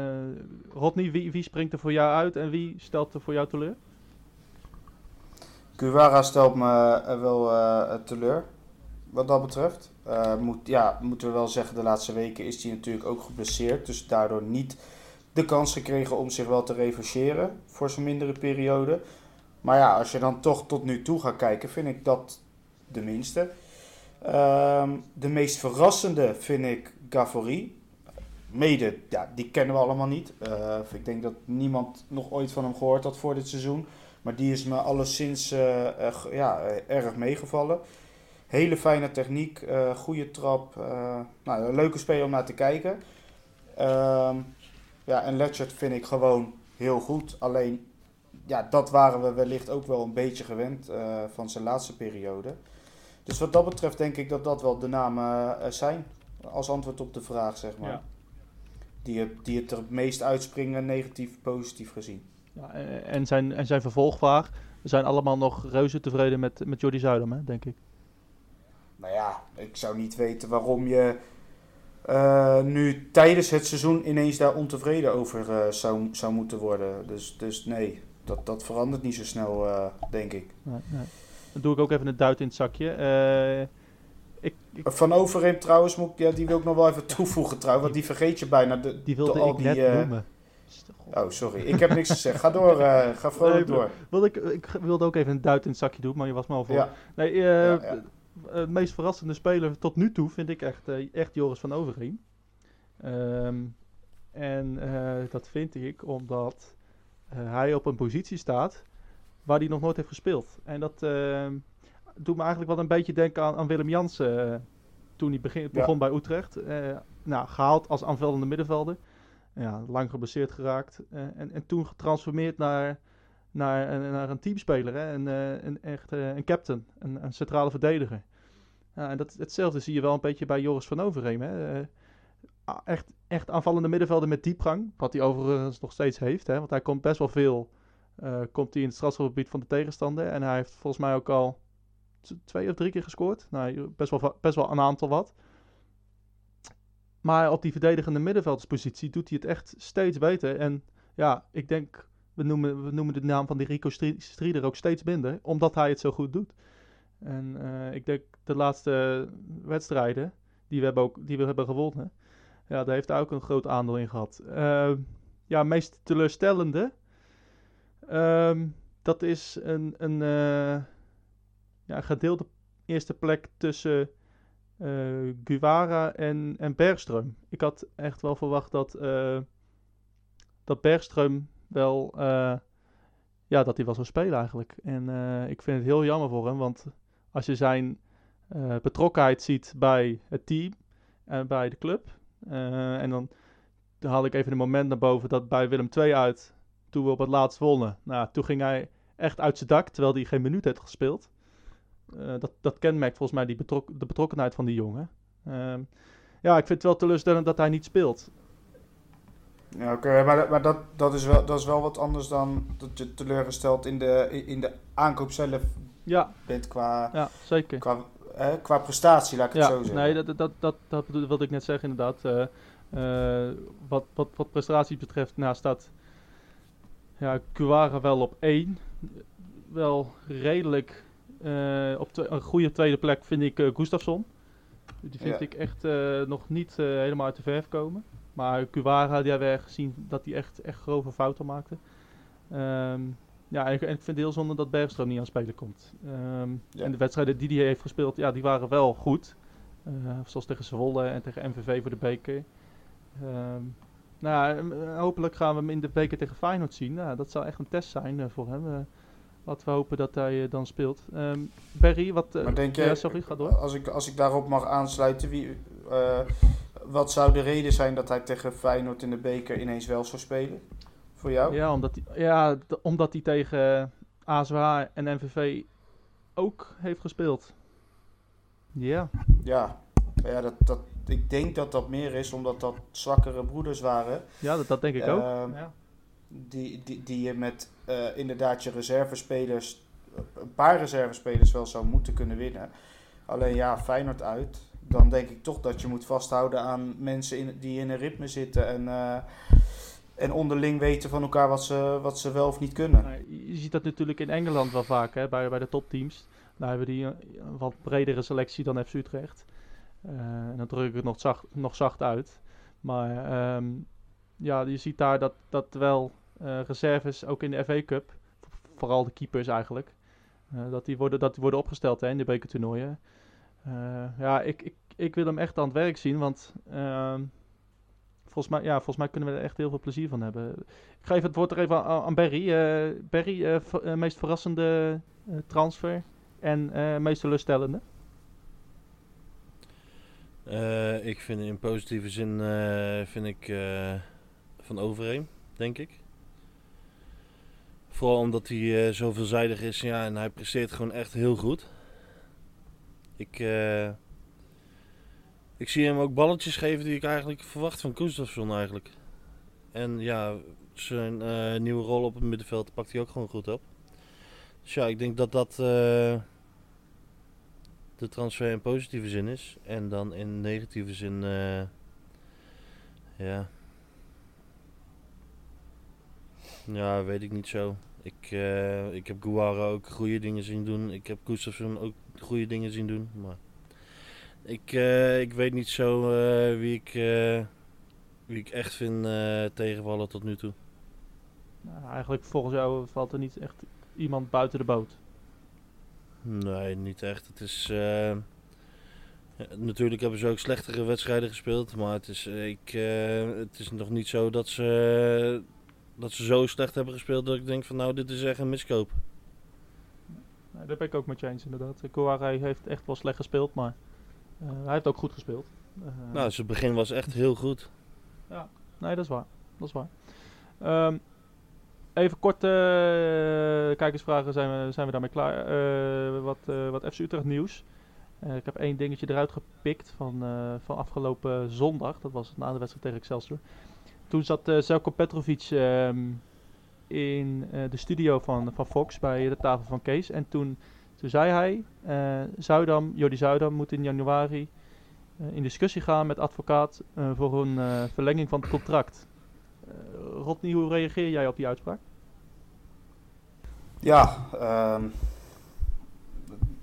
Rodney, wie, wie springt er voor jou uit en wie stelt er voor jou teleur? Guevara stelt me eh, wel teleur, wat dat betreft. Moet, ja, moeten we wel zeggen, de laatste weken is hij natuurlijk ook geblesseerd. Dus daardoor niet de kans gekregen om zich wel te revancheren voor zo'n mindere periode. Maar ja, als je dan toch tot nu toe gaat kijken, vind ik dat de minste. Ehm, de meest verrassende vind ik Gavori. Mede, ja, die kennen we allemaal niet. Eh, ik denk dat niemand nog ooit van hem gehoord had voor dit seizoen. Maar die is me alleszins g- ja, erg meegevallen. Hele fijne techniek, goede trap. nou, een leuke speler om naar te kijken. Ehm, ja, en Letchert vind ik gewoon heel goed. Alleen, ja, dat waren we wellicht ook wel een beetje gewend van zijn laatste periode. Dus wat dat betreft denk ik dat dat wel de namen zijn. Als antwoord op de vraag, zeg maar. Ja. Die, het, die het er het meest uitspringen, negatief, positief gezien. Ja, en, zijn, en zijn vervolgvraag. We zijn allemaal nog reuze tevreden met, met Jordi Zuidam, hè, denk ik. Nou ja, ik zou niet weten waarom je eh, nu tijdens het seizoen ineens daar ontevreden over eh, zou, zou moeten worden. Dus, dus nee, dat, dat verandert niet zo snel, eh, denk ik. Nee, nee. Dan doe ik ook even een duit in het zakje. Ik, ik, Van Overeem trouwens, moet, ik- ja, die wil ik nog wel even toevoegen trouwens, want die vergeet je bijna. De, die wilde al ik die, net eh, noemen. Oh, sorry, ik heb niks gezegd. Ga door, eh, ga vrolijk Nee, door. Wilde ik, ik wilde ook even een duit in het zakje doen, maar je was me al voor. Ja, Nee, eh, Ja, ja. Het meest verrassende speler tot nu toe vind ik echt, echt Joris van Overheem. Ehm, en dat vind ik omdat hij op een positie staat waar hij nog nooit heeft gespeeld. En dat ehm, doet me eigenlijk wel een beetje denken aan, aan Willem Jansen. eh, toen hij begin, begon bij Utrecht. Eh, nou, gehaald als aanvallende middenvelder. Ja, lang geblesseerd geraakt. eh, en, en toen getransformeerd naar, naar, een- naar een teamspeler. Hè? Een, een, echt een captain, een, een centrale verdediger. Ja, en dat, hetzelfde zie je wel een beetje bij Joris van Overheem. Hè? Echt, echt aanvallende middenvelder met diepgang. Wat hij overigens nog steeds heeft. Hè? Want hij komt best wel veel komt hij in het strafschopgebied van de tegenstander. En hij heeft volgens mij ook al twee of drie keer gescoord. Nou, best wel, best wel een aantal wat. maar op die verdedigende middenveldspositie doet hij het echt steeds beter. En ja, ik denk, we noemen, we noemen de naam van die Rico Stri- Strieder ook steeds minder, omdat hij het zo goed doet. En eh, ik denk de laatste wedstrijden die we hebben, ook, die we hebben gewonnen, ja, daar heeft hij ook een groot aandeel in gehad. Eh, ja, meest teleurstellende, ehm, dat is een, een eh, ja, gedeelde eerste plek tussen eh Guevara en, en Bergström. Ik had echt wel verwacht dat, eh dat Bergström wel, eh, ja, dat hij wel zou spelen eigenlijk. En ik vind het heel jammer voor hem, want als je zijn betrokkenheid ziet bij het team en bij de club, en dan, dan haal ik even een moment naar boven dat bij Willem II uit, toen we op het laatst wonnen, nou, toen ging hij echt uit zijn dak, terwijl hij geen minuut heeft gespeeld. Eh, dat, dat kenmerkt volgens mij die betrok de betrokkenheid van die jongen. Ehm, ja, ik vind het wel teleurstellend dat hij niet speelt. Ja, oké, maar, maar dat, dat, is wel, dat is wel wat anders dan dat je teleurgesteld in de, in de aankoop zelf Ja, bent qua, ja zeker. qua, prestatie, laat ik het Ja, zo zeggen. nee, dat, dat, dat, dat wilde ik net zeggen inderdaad. Eh, eh, wat, wat, wat prestaties betreft, nou staat ja, Cuara wel op één. Wel redelijk op twe- een goede tweede plek vind ik eh Gustafsson. Die vind Ja. ik echt eh, nog niet eh, helemaal uit de verf komen. Maar Cuara, die hebben we gezien dat hij echt, echt grove fouten maakte. Ehm, ja, en ik, vind het heel zonde dat Bergström niet aan het spelen komt. Ehm, Ja. En de wedstrijden die hij heeft gespeeld, ja, die waren wel goed. Eh, zoals tegen Zwolle en tegen MVV voor de beker. Ehm, nou, eh, hopelijk gaan we hem in de beker tegen Feyenoord zien. Nou, dat zou echt een test zijn eh, voor hem. Eh, laten we hopen dat hij eh, dan speelt. Ehm Barry, wat... eh, Maar denk je, ja, sorry, ga door. Als ik, als ik daarop mag aansluiten, wie, eh, wat zou de reden zijn dat hij tegen Feyenoord in de beker ineens wel zou spelen? Voor jou? Ja, omdat hij, ja, omdat hij tegen ASWH en MVV ook heeft gespeeld. Ja, Ja, ja dat, dat, ik denk dat dat meer is omdat dat zwakkere broeders waren. ja dat, dat denk ik ook. Ehm, Ja. Die, die, die je met eh, inderdaad je reservespelers, een paar reservespelers wel zou moeten kunnen winnen. Alleen ja, Feyenoord uit. Dan denk ik toch dat je moet vasthouden aan mensen die in een ritme zitten en, eh, en onderling weten van elkaar wat ze, wat ze wel of niet kunnen. Je ziet dat natuurlijk in Engeland wel vaak, hè, bij, bij de topteams. Daar hebben die een, wat bredere selectie dan FC Utrecht. Eh, en dan druk ik het nog zacht, nog zacht uit. Maar ehm, ja, je ziet daar dat, dat wel reserves, ook in de FA Cup, vooral de keepers eigenlijk, eh, dat, die worden, dat die worden opgesteld hè, in de bekertoernooien. Eh, ja, ik, ik, ik wil hem echt aan het werk zien, want ehm, volgens, mij, ja, volgens mij kunnen we er echt heel veel plezier van hebben. Ik geef het woord er even aan, aan Barry. Eh, Barry, eh, eh, meest verrassende eh, transfer en eh, meest teleurstellende? Eh, ik vind in positieve zin eh, vind ik eh, van Overeem, denk ik. Vooral omdat hij eh, zo veelzijdig is ja, en hij presteert gewoon echt heel goed. Ik, eh, ik zie hem ook balletjes geven die ik eigenlijk verwacht van Gustafsson eigenlijk. En ja, zijn eh, nieuwe rol op het middenveld pakt hij ook gewoon goed op. Dus ja, ik denk dat dat de transfer in positieve zin is. En dan in negatieve zin, ja. Ja, weet ik niet zo. Ik, eh, ik heb Guara ook goede dingen zien doen. Ik heb Gustafsson ook goede dingen zien doen. Maar ik, eh, ik weet niet zo eh, wie, ik, wie ik echt vind tegenvallen tot nu toe. Nou, eigenlijk volgens jou valt er niet echt iemand buiten de boot. Nee, niet echt. Het is. natuurlijk hebben ze ook slechtere wedstrijden gespeeld. Maar het is, ik, het is nog niet zo dat ze, dat ze zo slecht hebben gespeeld. Dat ik denk van nou, dit is echt een miskoop. Nee, daar ben ik ook met je eens inderdaad. Kouara heeft echt wel slecht gespeeld, maar eh, hij heeft ook goed gespeeld. Eh, Nou, zijn begin was echt heel goed. Nee, dat is waar. Dat is waar. Ehm, even korte eh, kijkersvragen, zijn we, zijn we daarmee klaar. Wat, wat FC Utrecht nieuws. Ik heb één dingetje eruit gepikt van, van afgelopen zondag. Dat was na de wedstrijd tegen Excelsior. Toen zat eh Zelko Petrovic ehm, in eh, de studio van, van Fox bij de tafel van Kees. En toen, toen zei hij, eh Zuidam, Jordi Zuidam moet in januari in discussie gaan met advocaat voor een verlenging van het contract. Rodney, hoe reageer jij op die uitspraak? Ja, ehm,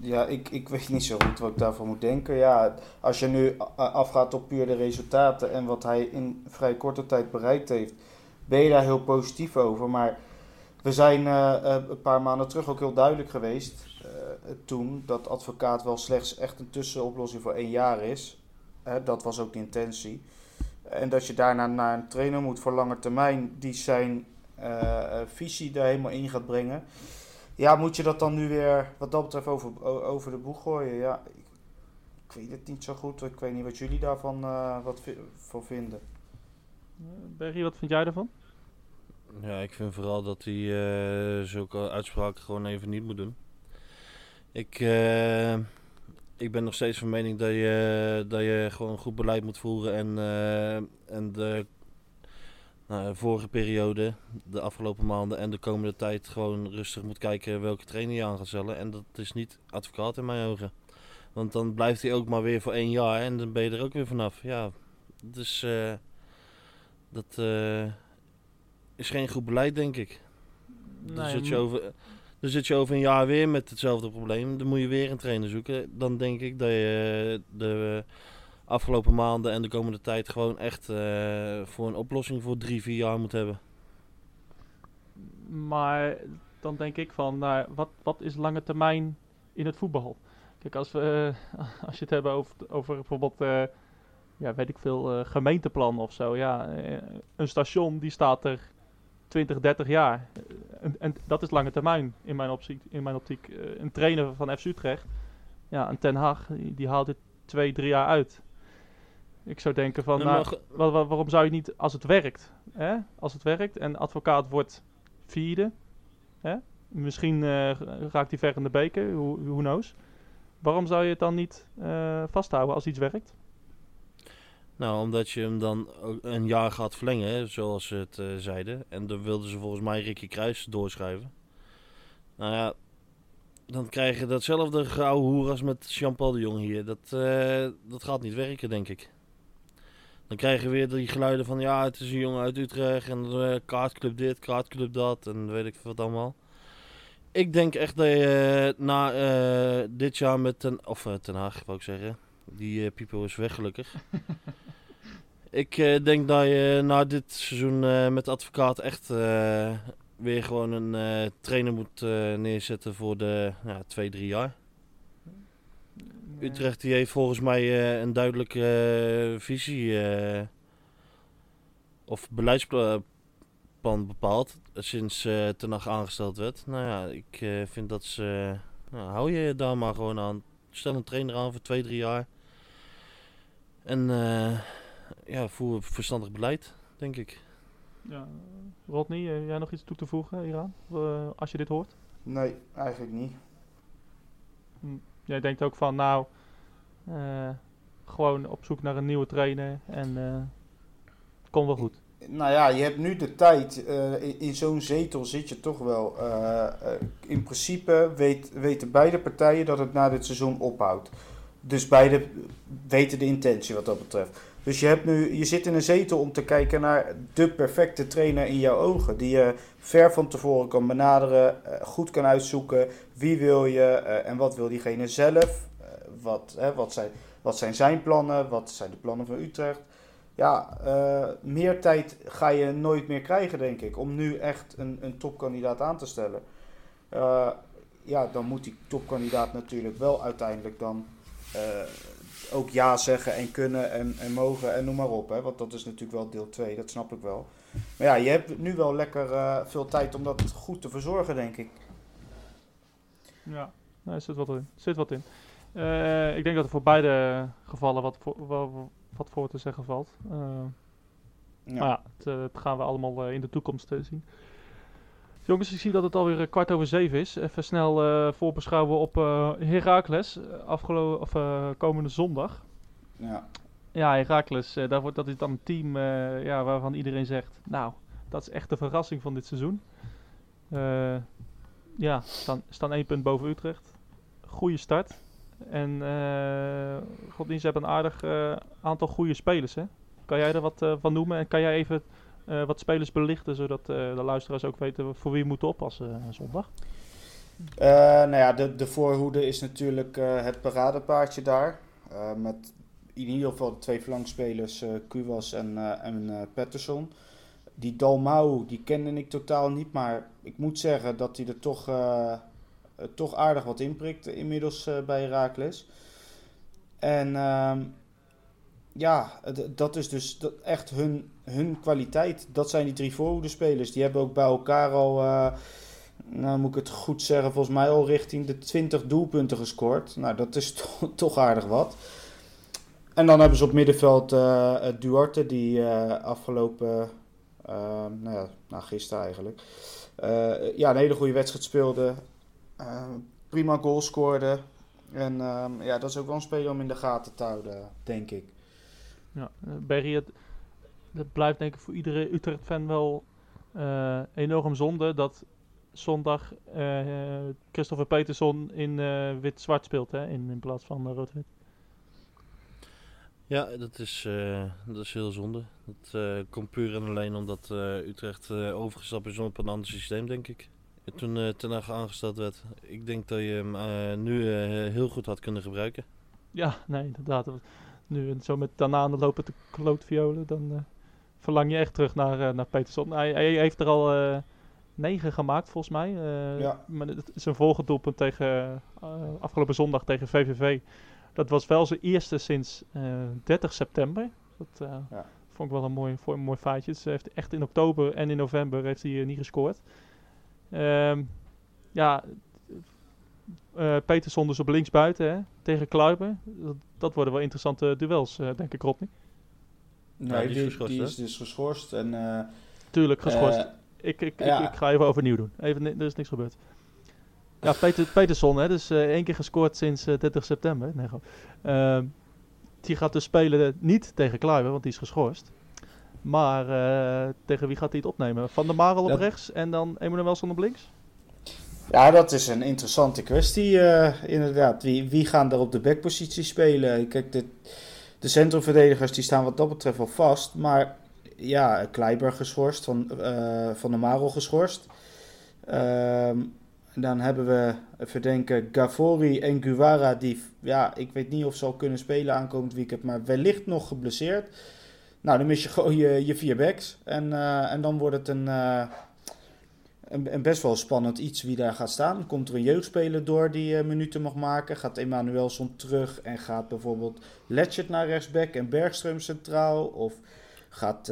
ja ik, ik weet niet zo goed wat ik daarvan moet denken. Ja, als je nu a- afgaat op puur de resultaten en wat hij in vrij korte tijd bereikt heeft, ben je daar heel positief over. Maar we zijn eh, eh, een paar maanden terug ook heel duidelijk geweest eh, toen dat advocaat wel slechts echt een tussenoplossing voor één jaar is. Dat was ook de intentie. En dat je daarna naar een trainer moet voor lange termijn die zijn eh, eh, visie daar helemaal in gaat brengen. Ja, moet je dat dan nu weer wat dat betreft over, over de boeg gooien? Ja, ik, ik weet het niet zo goed. Ik weet niet wat jullie daarvan eh, wat van vinden. Uh, Berry, wat vind jij ervan? Ja, ik vind vooral dat hij eh, zulke uitspraken gewoon even niet moet doen. Ik, eh, ik ben nog steeds van mening dat je, dat je gewoon goed beleid moet voeren. En, eh, en de nou, vorige periode, de afgelopen maanden en de komende tijd gewoon rustig moet kijken welke trainer je aan gaat stellen. En dat is niet advocaat in mijn ogen. Want dan blijft hij ook maar weer voor één jaar en dan ben je er ook weer vanaf. Ja, dus eh, dat eh, is geen goed beleid, denk ik. Dan, Nee, zit je over, dan zit je over een jaar weer met hetzelfde probleem. Dan moet je weer een trainer zoeken. Dan denk ik dat je de afgelopen maanden en de komende tijd gewoon echt eh, voor een oplossing voor drie, vier jaar moet hebben. Maar dan denk ik van, nou, wat, wat is lange termijn in het voetbal? Kijk, als, we, eh, [laughs] als je het hebben over, over bijvoorbeeld, eh, ja, weet ik veel, gemeenteplan of zo. Ja, een station die staat er 20, 30 jaar. En, en dat is lange termijn in mijn optiek. In mijn optiek. Een trainer van FC Utrecht, ja, een Ten Hag, die, die haalt dit twee, drie jaar uit. Ik zou denken van, nou, mag- waarom zou je niet, als het werkt, hè? als het werkt en advocaat wordt vierde, hè? misschien eh, raakt hij ver in de beker, who, who knows. Waarom zou je het dan niet eh, vasthouden als iets werkt? Nou, omdat je hem dan een jaar gaat verlengen, zoals ze het eh, zeiden. En dan wilden ze volgens mij Ricky Kruis doorschrijven. Nou ja, dan krijg je datzelfde gouden hoer als met Jean-Paul de Jong hier. Dat, dat gaat niet werken, denk ik. Dan krijg je weer die geluiden van, ja, het is een jongen uit Utrecht en eh, kaartclub dit, kaartclub dat en weet ik wat allemaal. Ik denk echt dat je eh, na eh, dit jaar met Ten, of Ten Haag, wou ik zeggen, die Pipo is weg gelukkig. [laughs] Ik denk dat je na dit seizoen met de advocaat echt weer gewoon een trainer moet neerzetten voor de twee, drie jaar. Utrecht die heeft volgens mij eh, een duidelijke eh, visie eh, of beleidsplan bepaald eh, sinds eh Ten aangesteld werd. Nou ja, ik eh, vind dat ze... nou, hou je daar maar gewoon aan. Stel een trainer aan voor twee, drie jaar. En eh, ja, voer verstandig beleid, denk ik. Ja, Rodney, eh, jij nog iets toe te voegen hieraan, eh, als je dit hoort? Nee, eigenlijk niet. Jij denkt ook van, nou, eh, gewoon op zoek naar een nieuwe trainer en het komt wel goed. Nou ja, je hebt nu de tijd. eh, in in zo'n zetel zit je toch wel. in principe weet, weten beide partijen dat het na dit seizoen ophoudt. Dus beide weten de intentie wat dat betreft. Dus je, hebt nu, je zit in een zetel om te kijken naar de perfecte trainer in jouw ogen. Die je ver van tevoren kan benaderen, eh, goed kan uitzoeken. Wie wil je eh, en wat wil diegene zelf? Eh, wat, hè, wat, zijn, wat zijn zijn plannen? Wat zijn de plannen van Utrecht? Ja, meer tijd ga je nooit meer krijgen, denk ik, om nu echt een, een topkandidaat aan te stellen. Ja, dan moet die topkandidaat natuurlijk wel uiteindelijk dan ook ja zeggen en kunnen en, en mogen en noem maar op. Hè? Want dat is natuurlijk wel deel 2, dat snap ik wel. Maar ja, je hebt nu wel lekker eh, veel tijd om dat goed te verzorgen, denk ik. Ja, er zit wat in. Zit wat in. Ik denk dat er voor beide gevallen wat voor, wa- wat voor te zeggen valt. Eh, Ja. Maar ja, het, eh, het gaan we allemaal in de toekomst zien. Jongens, ik zie dat het alweer eh, kwart over zeven is. Even snel eh, voorbeschouwen op eh Heracles, eh, afgelo- of, komende zondag. ja. Ja, Heracles, daar wordt, dat is dan een team ja, waarvan iedereen zegt... Nou, dat is echt de verrassing van dit seizoen. Ja, staan, staan één punt boven Utrecht. Goede start. En uh, Godin, ze hebben een aardig aantal goede spelers. Hè? Kan jij er wat van noemen? En kan jij even wat spelers belichten, zodat de luisteraars ook weten voor wie moeten oppassen zondag? nou ja, de, de voorhoede is natuurlijk het paradepaardje daar. met in ieder geval de twee flankspelers, Kuwas en, en Patterson. Die Dalmau, die kende ik totaal niet, maar ik moet zeggen dat hij er toch eh, toch aardig wat inprikt inmiddels eh, bij Herakles. En ehm, ja, dat is dus echt hun, hun kwaliteit. Dat zijn die drie voorhoedenspelers. Die hebben ook bij elkaar al, uh, nou moet ik het goed zeggen, volgens mij al richting de 20 doelpunten gescoord. Nou, dat is [laughs] to toch aardig wat. En dan hebben ze op middenveld uh, Duarte, die afgelopen, nou ja, nou, gisteren eigenlijk, ja, een hele goede wedstrijd speelde. Prima goal scoorde. En ehm, ja, dat is ook wel een speler om in de gaten te houden, denk ik. Ja, eh, Berry, het, het blijft denk ik voor iedere Utrecht-fan wel uh, enorm zonde dat zondag uh, Christopher Peterson in wit-zwart speelt, hè, in, in plaats van rood-wit. Ja, dat is, dat is heel zonde. Dat komt puur en alleen omdat Utrecht overgestapt is op een ander systeem, denk ik toen uh, Ten Hag aangesteld werd. Ik denk dat je hem nu heel goed had kunnen gebruiken. Ja, nee, inderdaad. Nu zo met Tanane lopen te klootviolen, dan verlang je echt terug naar, naar Peterson. Hij, hij heeft er al negen gemaakt, volgens mij. ja. Maar het is een volgend doelpunt tegen, afgelopen zondag tegen VVV. Dat was wel zijn eerste sinds 30 september. Dat ja. vond ik wel een mooi, een mooi feitje. Dus hij heeft echt in oktober en in november heeft hij niet gescoord. Um, ja, uh, Peterson dus op linksbuiten hè, tegen Kluiber. Dat, dat, worden wel interessante duels, uh, denk ik, Rodney. Nee, die, is, die is dus geschorst. En, uh, Tuurlijk, geschorst. Ik, ik, ja. ik, ik, ga even overnieuw doen. Even, er is niks gebeurd. Ja, Peter, Peterson, hè, dus één keer gescoord sinds 30 september. Nee, uh, die gaat dus spelen niet tegen Kluiber, want die is geschorst. Maar uh, tegen wie gaat hij het opnemen? Van der Marel op rechts en dan Emanuelson op links? Ja, dat is een interessante kwestie uh, inderdaad. Wie, wie gaan er op de backpositie spelen? Kijk, de, de centrumverdedigers die staan wat dat betreft wel vast. Maar ja, Kleiber geschorst, Van, uh, van der Marel geschorst. Ehm, dan hebben we, even denken, Gavori en Guevara die, ja, ik weet niet of ze al kunnen spelen aankomend weekend, maar wellicht nog geblesseerd. Nou, dan mis je gewoon je, je vier backs. En, uh, en dan wordt het een, een, best wel spannend iets wie daar gaat staan. Komt er een jeugdspeler door die uh, minuten mag maken? Gaat Emanuelson terug en gaat bijvoorbeeld Letchert naar rechtsback en Bergström centraal? Of gaat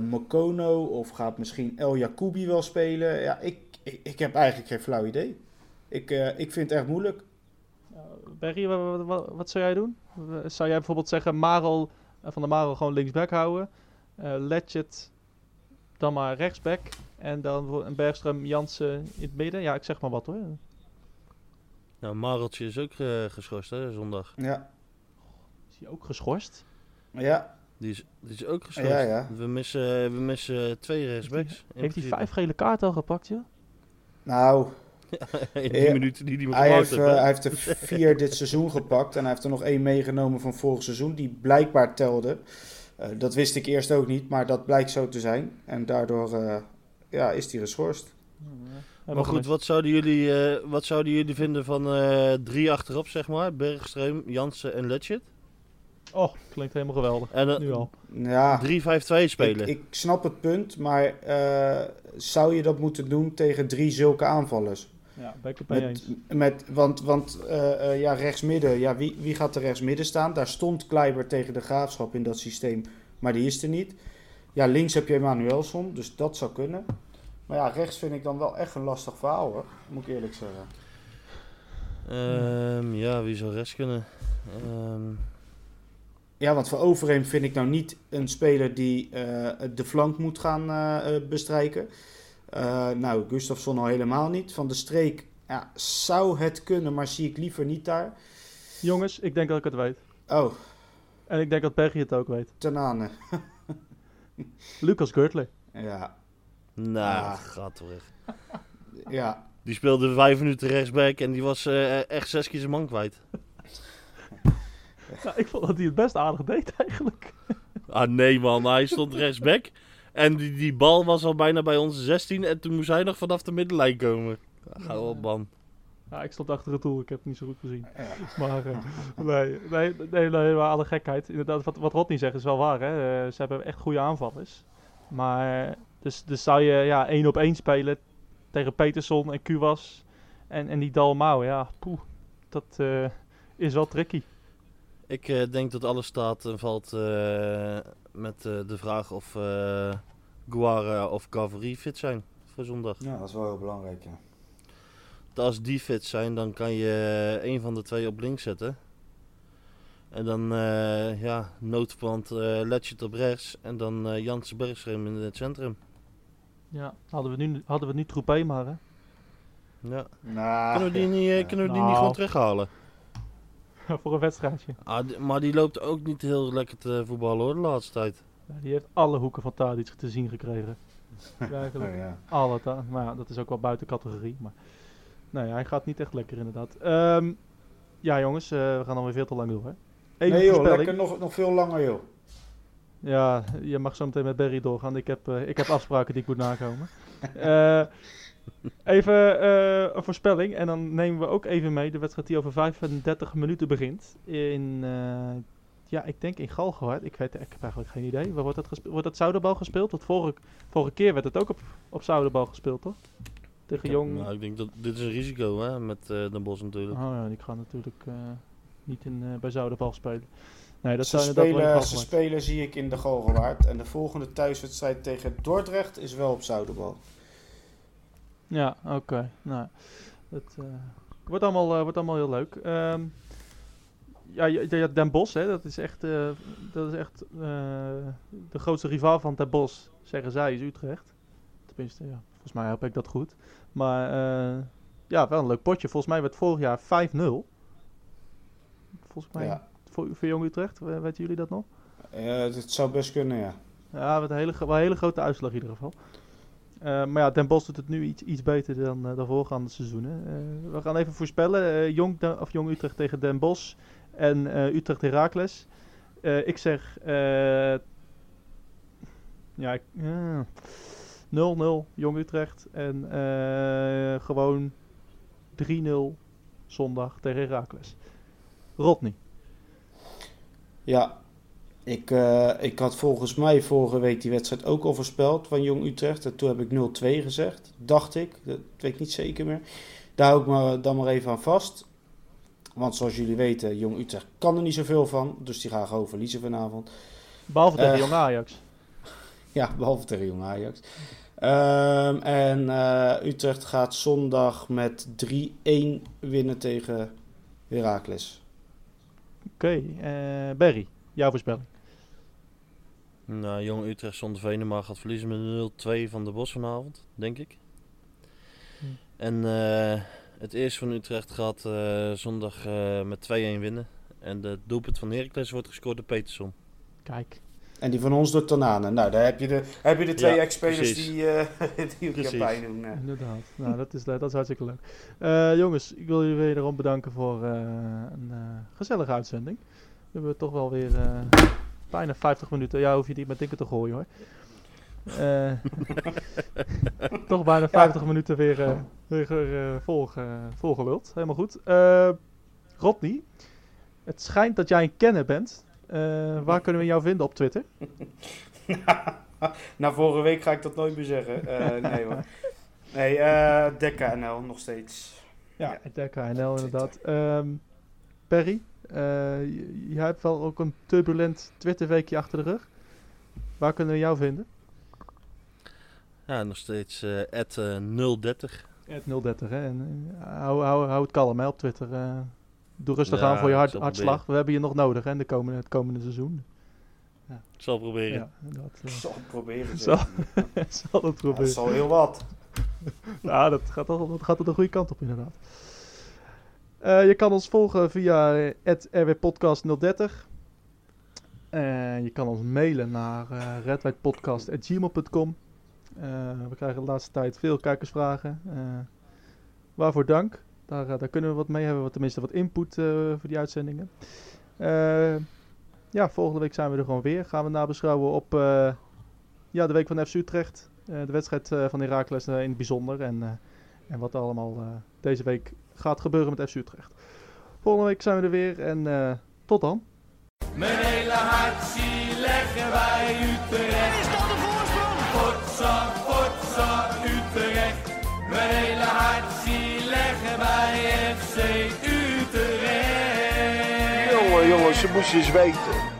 Mokono of gaat misschien El Jacoubi wel spelen? Ja, ik, ik, heb eigenlijk geen flauw idee. Ik, ik vind het echt moeilijk. Berry, wat, zou jij doen? Zou jij bijvoorbeeld zeggen, Marel eh, van der Marel gewoon linksback houden. Uh, Letchet dan maar rechtsback. En dan een Bergström Jansen in het midden. Ja, ik zeg maar wat hoor. Nou, Mareltje is ook uh, geschorst hè, zondag. Ja. Is hij ook geschorst? Ja. Die is, die is ook geschorst. Ja, ja. We missen, we missen twee rechtsbacks. Heeft hij vijf gele kaarten al gepakt, joh? Nou, [laughs] in die minuten die hij, hij heeft, uh, hij heeft er vier dit seizoen gepakt. En hij heeft er nog één meegenomen van vorig seizoen. Die blijkbaar telde. Uh, dat wist ik eerst ook niet. Maar dat blijkt zo te zijn. En daardoor uh, ja, is hij geschorst. maar goed, wat zouden jullie, wat zouden jullie vinden van drie achterop, zeg maar? Bergstreum, Jansen en Letchit? Oh, klinkt helemaal geweldig. En, nu al. Ja, 3-5-2 spelen. Ik, ik, snap het punt, maar zou je dat moeten doen tegen drie zulke aanvallers? Ja, ben ik het mee eens. Met, want want uh, uh, ja, rechtsmidden, ja, wie, wie gaat er rechtsmidden staan? Daar stond Kleiber tegen de Graafschap in dat systeem, maar die is er niet. Ja, links heb je Emanuelson, dus dat zou kunnen. Maar ja, rechts vind ik dan wel echt een lastig verhaal, hoor. moet ik eerlijk zeggen. Um, ja, wie zou rechts kunnen? Um... Ja, want voor Overeem vind ik nou niet een speler die uh, de flank moet gaan uh, bestrijken. Uh, nou, Gustafsson al helemaal niet. Van de streek ja, zou het kunnen, maar zie ik liever niet daar. Jongens, ik denk dat ik het weet. Oh. En ik denk dat Bergie het ook weet. Tenane. [laughs] [laughs] Lucas Gertler. Ja. Nou, ah. gaat terug. [laughs] ja. Die speelde vijf minuten rechtsback en die was uh, echt zes keer zijn man kwijt. [laughs] Nou, ik vond dat hij het best aardig deed eigenlijk. Ah nee man, hij stond rechtsback. En die, die bal was al bijna bij onze 16 en toen moest hij nog vanaf de middenlijn komen. Ga op man. Ja, ik stond achter het doel, ik heb het niet zo goed gezien. Ja. Maar eh, [laughs] nee, nee, nee, nee, maar alle gekheid. Inderdaad, wat, wat Rodney zegt is wel waar. Hè? Eh, ze hebben echt goede aanvallers. Maar dus, dus zou je ja, één op één spelen tegen Peterson en Kuwas en, en die Dalmau. Ja, poeh, dat eh, is wel tricky. Ik eh, denk dat alles staat en valt eh, met eh, de vraag of eh Guara of Cavalry fit zijn voor zondag. Ja, dat is wel heel belangrijk, ja. Als die fit zijn, dan kan je een van de twee op links zetten. En dan, eh ja, noodverband eh Letchert op rechts. En dan eh Jansen in het centrum. Ja, hadden we nu, hadden we nu Troepé maar, hè? Ja. Nou, Kunnen we die, niet, eh, kunnen we die Nou. niet gewoon terughalen? [laughs] Voor een wedstrijdje. Ah, die- maar die loopt ook niet heel lekker te voetballen hoor, de laatste tijd. Ja, die heeft alle hoeken van Tadic te zien gekregen. [laughs] Eigenlijk. Oh, ja. Alle ta- maar ja, dat is ook wel buiten categorie. Maar nee, hij gaat niet echt lekker inderdaad. Ehm, ja jongens, eh, we gaan alweer veel te lang door hè. Even Nee joh, voorspelling. lekker nog, nog veel langer joh. Ja, je mag zo meteen met Barry doorgaan. Ik heb, eh, ik heb [laughs] afspraken die ik moet nakomen. Eh, even een voorspelling. En dan nemen we ook even mee de wedstrijd die over 35 minuten begint. In, ja, ik denk in Galgenwaard. Ik, weet, ik heb eigenlijk geen idee. Waar wordt dat gespeeld? Wordt dat Zouderbal gespeeld? Want vorige, vorige keer werd het ook op, op Zouderbal gespeeld, toch? Tegen Jong. Nou, ik denk dat dit is een risico hè, met eh Den Bos natuurlijk. Oh ja, ik ga natuurlijk eh, niet in, eh, bij Zouderbal spelen. Nee, dat Ze in spelen, ze Galgenwaard. spelen zie ik in de Galgenwaard. En de volgende thuiswedstrijd tegen Dordrecht is wel op Zouderbal. Ja, oké. Nou, het eh, wordt, allemaal, wordt allemaal heel leuk. Ehm, ja, ja, ja, Den Bosch, hè, dat is echt, eh, dat is echt eh, de grootste rivaal van Den Bosch, zeggen zij, is Utrecht. Tenminste, ja, volgens mij heb ik dat goed. Maar eh, ja, wel een leuk potje. Volgens mij werd vorig jaar 5-0. Volgens mij Ja. voor, voor Jong Utrecht, we- weten jullie dat nog? Eh, het zou best kunnen, ja. Ja, met een hele, wel een hele grote uitslag in ieder geval. Eh, maar ja, Den Bosch doet het nu iets, iets beter dan eh, de voorgaande seizoenen. Eh, we gaan even voorspellen. Jong, of Jong Utrecht tegen Den Bosch en Utrecht Heracles. Ik zeg... ja, ik- 0-0 Jong Utrecht. En eh, gewoon 3-0 zondag tegen Heracles. Rodney. Ja, ik, eh, ik had volgens mij vorige week die wedstrijd ook al voorspeld van Jong Utrecht. En toen heb ik 0-2 gezegd, dacht ik. Dat weet ik niet zeker meer. Daar hou ik me dan maar even aan vast. Want zoals jullie weten, Jong Utrecht kan er niet zoveel van. Dus die gaan gewoon verliezen vanavond. Behalve tegen Eh. Jong Ajax. Ja, behalve tegen Jong Ajax. Ehm, en eh, Utrecht gaat zondag met 3-1 winnen tegen Heracles. Oké, eh Berry, jouw voorspelling. Nou, Jong Utrecht zonder Venema gaat verliezen met 0-2 van de Bos vanavond, denk ik. Hm. En eh, het eerste van Utrecht gaat eh, zondag eh, met 2-1 winnen. En de doelpunt van Heracles wordt gescoord door Peterson. Kijk. En die van ons door Tanane. Nou, daar heb je de, heb je de twee Ja, ex-spelers die, eh [laughs] die ook Precies. pijn doen. eh. Inderdaad. nou, dat is, dat is hartstikke leuk. Eh, jongens, ik wil jullie wederom bedanken voor eh, een eh, gezellige uitzending. We hebben toch wel weer eh, bijna 50 minuten. Ja, hoef je niet met dingen te gooien hoor. Eh, [laughs] toch bijna 50 minuten weer, eh weer eh, volge, volgeluld. Helemaal goed. Eh Rodney, het schijnt dat jij een kenner bent. Eh, waar kunnen we jou vinden op Twitter? [laughs] Na vorige week ga ik dat nooit meer zeggen. Eh, nee hoor. Nee, eh Dekka NL nog steeds. Ja, Ja. het DKNL inderdaad. Ehm Perry, eh, jij hebt wel ook een turbulent Twitterweekje achter de rug. Waar kunnen we jou vinden? Ja, nog steeds eh at, eh, 030. Het 030, hè. En, hou, hou, hou het kalm hè, op Twitter. Doe rustig Ja, aan voor je hart, zal hartslag. We hebben je nog nodig, hè, de komende, het komende seizoen. Ik zal proberen. Ja, dat Ik eh, zal het proberen. Zal- [laughs] zal het Ja, dat proberen. is al heel wat. Ja, [laughs] dat gaat, toch, dat gaat er de goede kant op inderdaad. Eh, je kan ons volgen via eh, rwpodcast030. En je kan ons mailen naar uh, redwhitepodcast.gmail.com. Eh, we krijgen de laatste tijd veel kijkersvragen. Eh, waarvoor dank. Daar, eh, daar kunnen we wat mee hebben, we tenminste wat input eh, voor die uitzendingen. Eh, ja, volgende week zijn we er gewoon weer. Gaan we nabeschouwen op eh, ja, de week van FC Utrecht. Eh, de wedstrijd eh, van Heracles eh, in het bijzonder. En, eh, en wat allemaal eh, deze week gaat gebeuren met FC Utrecht. Volgende week zijn we er weer en eh, tot dan. Mijn hele hart zie leggen wij Utrecht. Is dat de voorsprong? Potsa, potsa, Ze moesten eens weten.